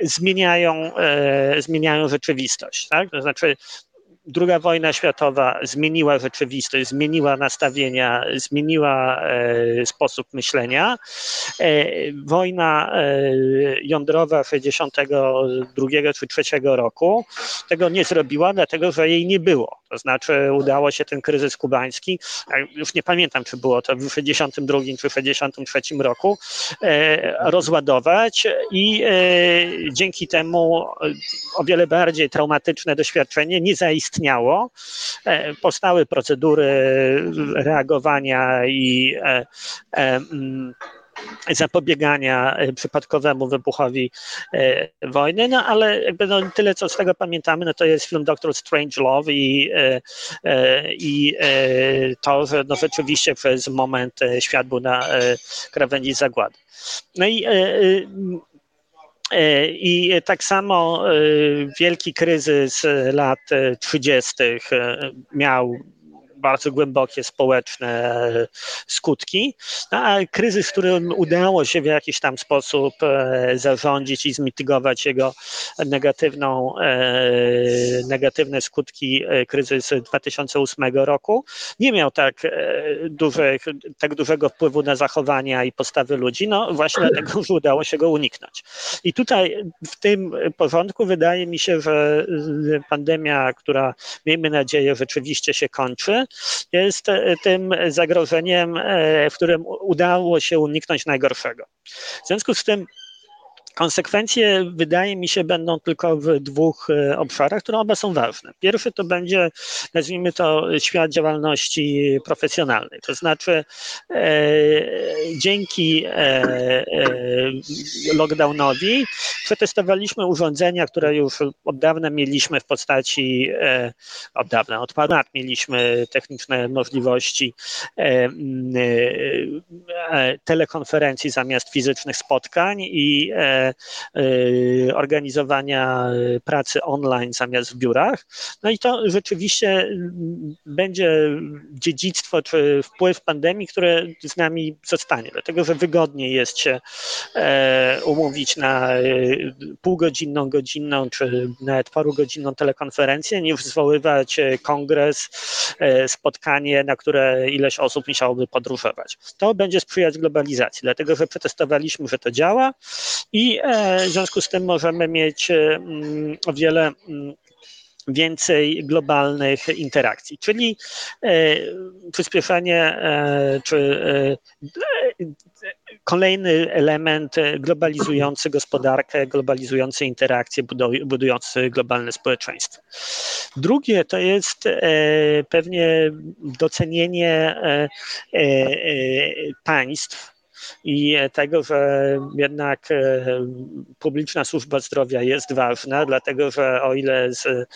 zmieniają, zmieniają rzeczywistość. Tak? To znaczy, druga wojna światowa zmieniła rzeczywistość, zmieniła nastawienia, zmieniła e, sposób myślenia. E, wojna e, jądrowa 62 czy 3 roku tego nie zrobiła, dlatego że jej nie było. To znaczy udało się ten kryzys kubański, już nie pamiętam, czy było to w 62 czy 63 roku, rozładować i dzięki temu o wiele bardziej traumatyczne doświadczenie nie zaistniało istniało. E, powstały procedury reagowania i e, e, mm, zapobiegania przypadkowemu wybuchowi wojny, no ale jakby no, tyle, co z tego pamiętamy, no to jest film Doctor Strange Love i, i to, że no, rzeczywiście przez moment świat był na krawędzi zagłady. No i I tak samo e, wielki kryzys lat 30. E, miał bardzo głębokie społeczne skutki, no, a kryzys, którym udało się w jakiś tam sposób e, zarządzić i zmitygować jego negatywną, e, negatywne skutki e, kryzysu 2008 roku, nie miał tak, dużych, tak dużego wpływu na zachowania i postawy ludzi, no właśnie dlatego, że udało się go uniknąć. I tutaj w tym porządku wydaje mi się, że pandemia, która miejmy nadzieję rzeczywiście się kończy, jest tym zagrożeniem, w którym udało się uniknąć najgorszego. W związku z tym Konsekwencje, wydaje mi się, będą tylko w dwóch e, obszarach, które oba są ważne. Pierwszy to będzie, nazwijmy to, świat działalności profesjonalnej. To znaczy, e, dzięki e, e, lockdownowi przetestowaliśmy urządzenia, które już od dawna mieliśmy w postaci, e, od dawna, od paru lat mieliśmy techniczne możliwości e, telekonferencji zamiast fizycznych spotkań i E, organizowania pracy online zamiast w biurach. No i to rzeczywiście będzie dziedzictwo czy wpływ pandemii, które z nami zostanie, dlatego że wygodniej jest się e, umówić na e, półgodzinną, godzinną czy nawet parugodzinną telekonferencję, niż zwoływać kongres, spotkanie, na które ileś osób musiałoby podróżować. To będzie sprzyjać globalizacji, dlatego że przetestowaliśmy, że to działa i w związku z tym możemy mieć mm, o wiele mm, więcej globalnych interakcji, czyli e, przyspieszenie e, czy e, kolejny element globalizujący gospodarkę, globalizujący interakcje, budujący globalne społeczeństwo. Drugie to jest pewnie docenienie państw i tego, że jednak e, publiczna służba zdrowia jest ważna, dlatego że o ile z e,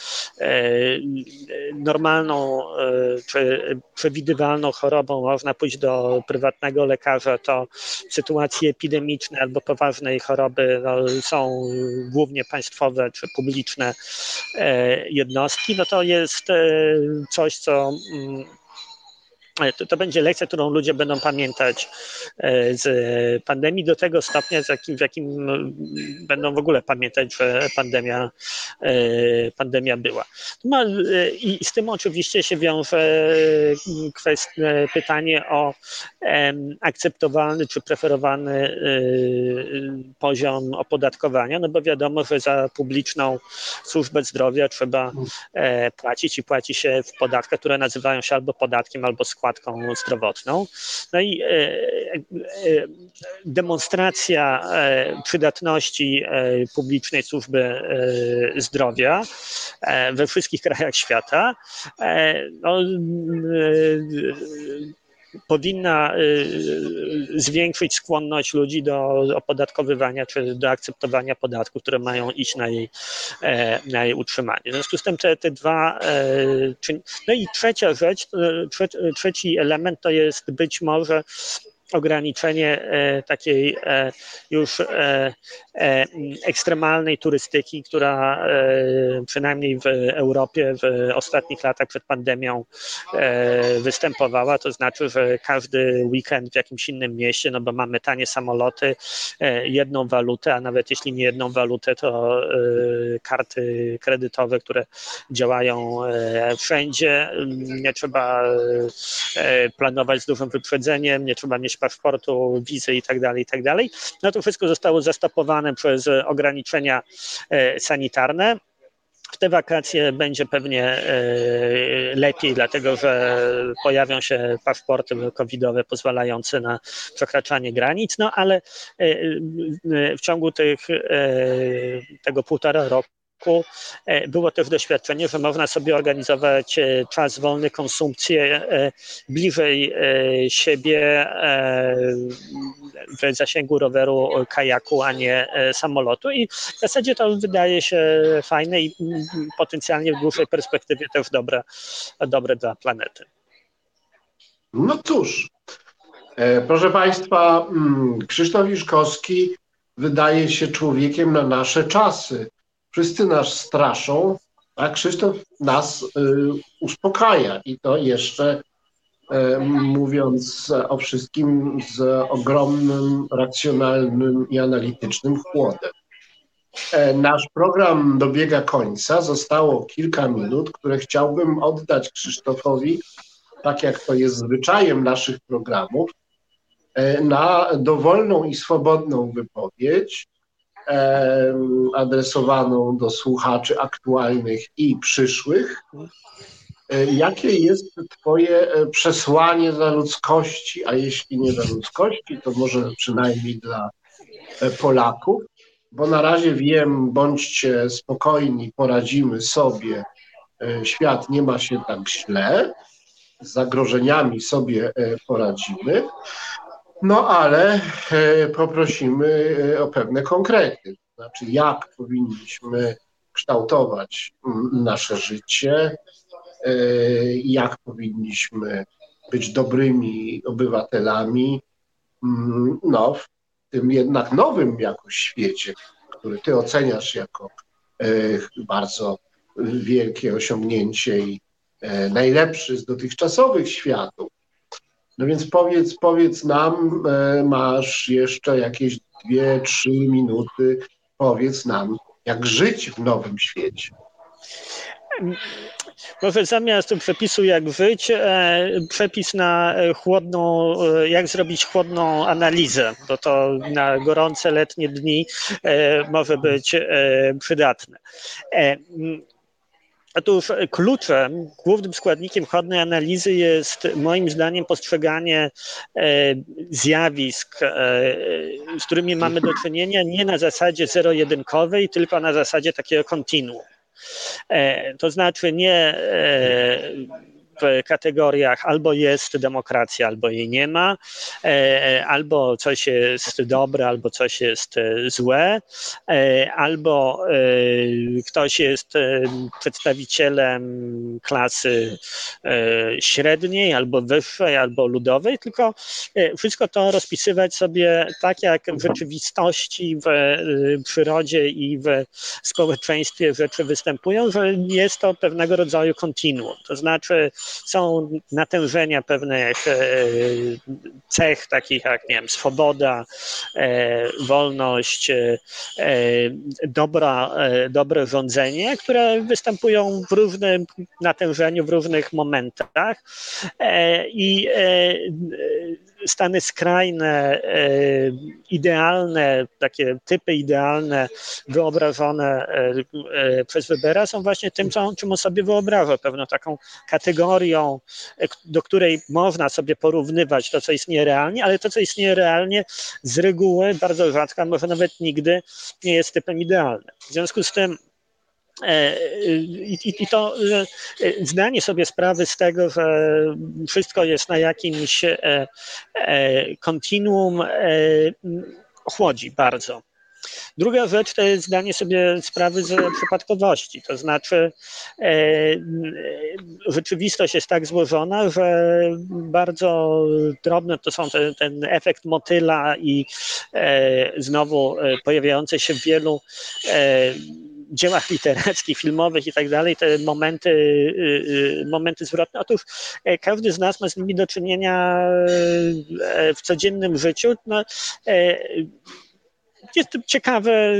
normalną e, czy przewidywalną chorobą można pójść do prywatnego lekarza, to sytuacje epidemiczne albo poważnej choroby no, są głównie państwowe czy publiczne jednostki, no to jest coś, co mm, to, to, będzie lekcja, którą ludzie będą pamiętać e, z pandemii do tego stopnia, z jakim, w jakim będą w ogóle pamiętać, że pandemia, e, pandemia była. No, e, I z tym oczywiście się wiąże kwestia, pytanie o akceptowalny czy preferowany poziom opodatkowania, no bo wiadomo, że za publiczną służbę zdrowia trzeba płacić i płaci się w podatkach, które nazywają się albo podatkiem, albo składką składką zdrowotną. No i e, e, demonstracja e, przydatności publicznej służby zdrowia we wszystkich krajach świata no, powinna y, y, zwiększyć skłonność ludzi do opodatkowania czy do akceptowania podatków, które mają iść na jej, e, na jej utrzymanie. W związku z tym te, te dwa. E, no i trzecia rzecz, e, trzeci element to jest być może ograniczenie e, takiej e, już e, ekstremalnej turystyki, która przynajmniej w Europie w ostatnich latach przed pandemią występowała. To znaczy, że każdy weekend w jakimś innym mieście, no bo mamy tanie samoloty, jedną walutę, a nawet jeśli nie jedną walutę, to karty kredytowe, które działają wszędzie. Nie trzeba planować z dużym wyprzedzeniem, nie trzeba mieć paszportu, wizy i tak dalej, i tak. No to wszystko zostało zastopowane przez ograniczenia e, sanitarne. W te wakacje będzie pewnie e, lepiej, dlatego że pojawią się paszporty covidowe pozwalające na przekraczanie granic, no ale e, w ciągu tych, tego półtora roku E, było też doświadczenie, że można sobie organizować e, czas wolny, konsumpcję e, bliżej siebie w zasięgu roweru, kajaku, a nie samolotu. I w zasadzie to wydaje się fajne i potencjalnie w dłuższej perspektywie też dobre, dobre dla planety. No cóż, proszę Państwa, mm, Krzysztof Iszkowski wydaje się człowiekiem na nasze czasy wszyscy nas straszą, a Krzysztof nas y, uspokaja i to jeszcze y, mówiąc o wszystkim z ogromnym, racjonalnym i analitycznym chłodem. E, nasz program dobiega końca. Zostało kilka minut, które chciałbym oddać Krzysztofowi, tak jak to jest zwyczajem naszych programów, e, na dowolną i swobodną wypowiedź adresowaną do słuchaczy aktualnych i przyszłych. Jakie jest Twoje przesłanie dla ludzkości, a jeśli nie dla ludzkości, to może przynajmniej dla Polaków? Bo na razie wiem, bądźcie spokojni, poradzimy sobie, świat nie ma się tak źle, z zagrożeniami sobie poradzimy. No ale e, poprosimy e, o pewne konkrety. Znaczy, jak powinniśmy kształtować nasze życie, e, jak powinniśmy być dobrymi obywatelami, no, w tym jednak nowym jakoś świecie, który ty oceniasz jako bardzo wielkie osiągnięcie i najlepszy z dotychczasowych światów. No więc powiedz, powiedz nam, e, masz jeszcze jakieś dwie, trzy minuty, powiedz nam, jak żyć w nowym świecie. Może zamiast przepisu jak żyć, e, przepis na chłodną, e, jak zrobić chłodną analizę, bo to na gorące letnie dni może być przydatne. Otóż kluczem, głównym składnikiem chodnej analizy jest moim zdaniem postrzeganie e, zjawisk, e, z którymi mamy do czynienia nie na zasadzie zero-jedynkowej, tylko na zasadzie takiego kontinuum. E, to znaczy nie kategoriach albo jest demokracja, albo jej nie ma, e, albo coś jest dobre, albo coś jest e, złe, e, albo ktoś jest przedstawicielem klasy średniej, albo wyższej, albo ludowej, tylko wszystko to rozpisywać sobie tak, jak w rzeczywistości, w przyrodzie i w społeczeństwie rzeczy występują, że jest to pewnego rodzaju kontinuum. To znaczy, są natężenia pewnych e, cech, takich jak nie wiem, swoboda, e, wolność, e, dobra, dobre rządzenie, które występują w różnym natężeniu, w różnych momentach. I stany skrajne, e, idealne, takie typy idealne, wyobrażone e, e, przez Webera są właśnie tym, czym on sobie wyobraża, pewną taką kategorią, do której można sobie porównywać to, co istnieje realnie, ale to, co istnieje realnie z reguły bardzo rzadko, może nawet nigdy nie jest typem idealnym. W związku z tym I, I, to e, zdanie sobie sprawy z tego, że wszystko jest na jakimś e, kontinuum, chłodzi bardzo. Druga rzecz to jest zdanie sobie sprawy z przypadkowości, to znaczy e, rzeczywistość jest tak złożona, że bardzo drobne to są te, ten efekt motyla i e, znowu pojawiające się w wielu e, dziełach literackich, filmowych i tak dalej, te momenty, y, y, momenty zwrotne. Otóż e, każdy z nas ma z nimi do czynienia e, w codziennym życiu. No, e, jest ciekawe,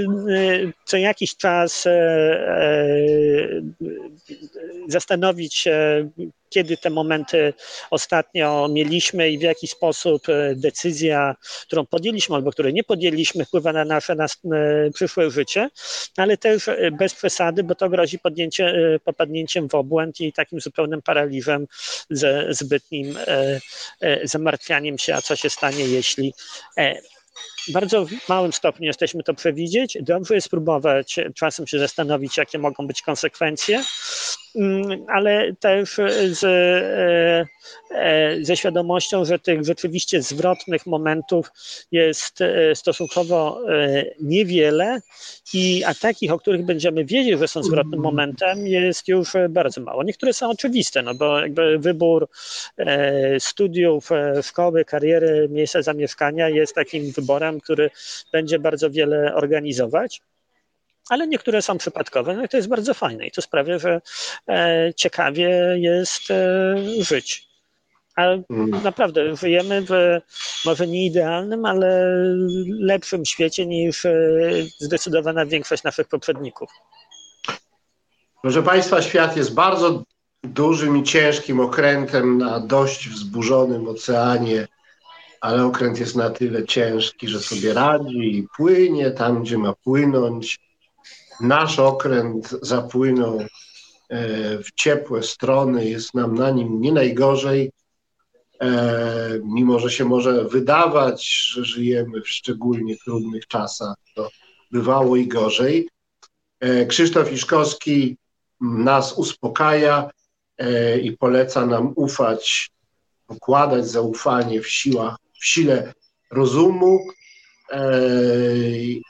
co jakiś czas zastanowić się, kiedy te momenty ostatnio mieliśmy i w jaki sposób e, decyzja, którą podjęliśmy albo której nie podjęliśmy, wpływa na nasze na e, przyszłe życie, ale też e, bez przesady, bo to grozi podjęcie, popadnięciem w obłęd i takim zupełnym paraliżem ze zbytnim zamartwianiem się, a co się stanie, jeśli w bardzo małym stopniu jesteśmy to przewidzieć. Dobrze jest próbować czasem się zastanowić, jakie mogą być konsekwencje, mm, ale też z, e, e, ze świadomością, że tych rzeczywiście zwrotnych momentów jest e, stosunkowo niewiele i a takich, o których będziemy wiedzieć, że są zwrotnym momentem, jest już bardzo mało. Niektóre są oczywiste, no bo jakby wybór studiów, szkoły, kariery, miejsca zamieszkania jest takim wyborem, który będzie bardzo wiele organizować ale niektóre są przypadkowe, no i to jest bardzo fajne i to sprawia, że e, ciekawie jest e, żyć. Ale mm. naprawdę żyjemy w może nie idealnym, ale lepszym świecie niż e, zdecydowana większość naszych poprzedników. Proszę Państwa, świat jest bardzo dużym i ciężkim okrętem na dość wzburzonym oceanie ale okręt jest na tyle ciężki, że sobie radzi i płynie tam, gdzie ma płynąć. Nasz okręt zapłynął w ciepłe strony, jest nam na nim nie najgorzej, mimo że się może wydawać, że żyjemy w szczególnie trudnych czasach, to bywało i gorzej. Krzysztof Iszkowski nas uspokaja i poleca nam ufać, pokładać zaufanie w, siłach, w sile rozumu,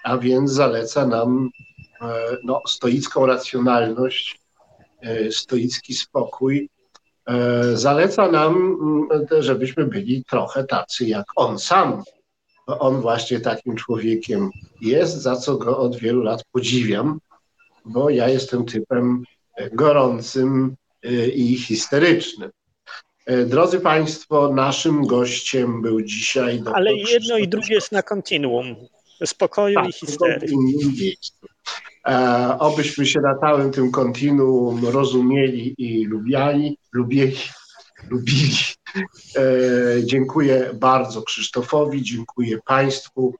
a więc zaleca nam no, stoicką racjonalność, stoicki spokój. Zaleca nam, mm, żebyśmy byli trochę tacy jak on sam. On właśnie takim człowiekiem jest, za co go od wielu lat podziwiam, bo ja jestem typem gorącym i histerycznym. Drodzy Państwo, naszym gościem był dzisiaj. Ale jedno i drugie jest na kontinuum spokoju tak, i histerii. E, obyśmy się na całym tym kontinuum rozumieli i lubiali, lubieli, lubili. E, dziękuję bardzo Krzysztofowi, dziękuję Państwu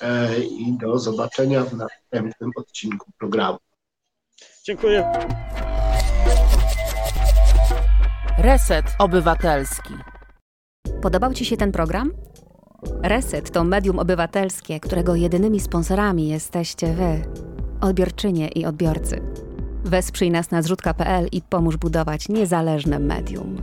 e, i do zobaczenia w następnym odcinku programu. Dziękuję. Reset Obywatelski. Podobał Ci się ten program? Reset to medium obywatelskie, którego jedynymi sponsorami jesteście Wy, odbiorczynie i odbiorcy. Wesprzyj nas na zrzutka.pl i pomóż budować niezależne medium.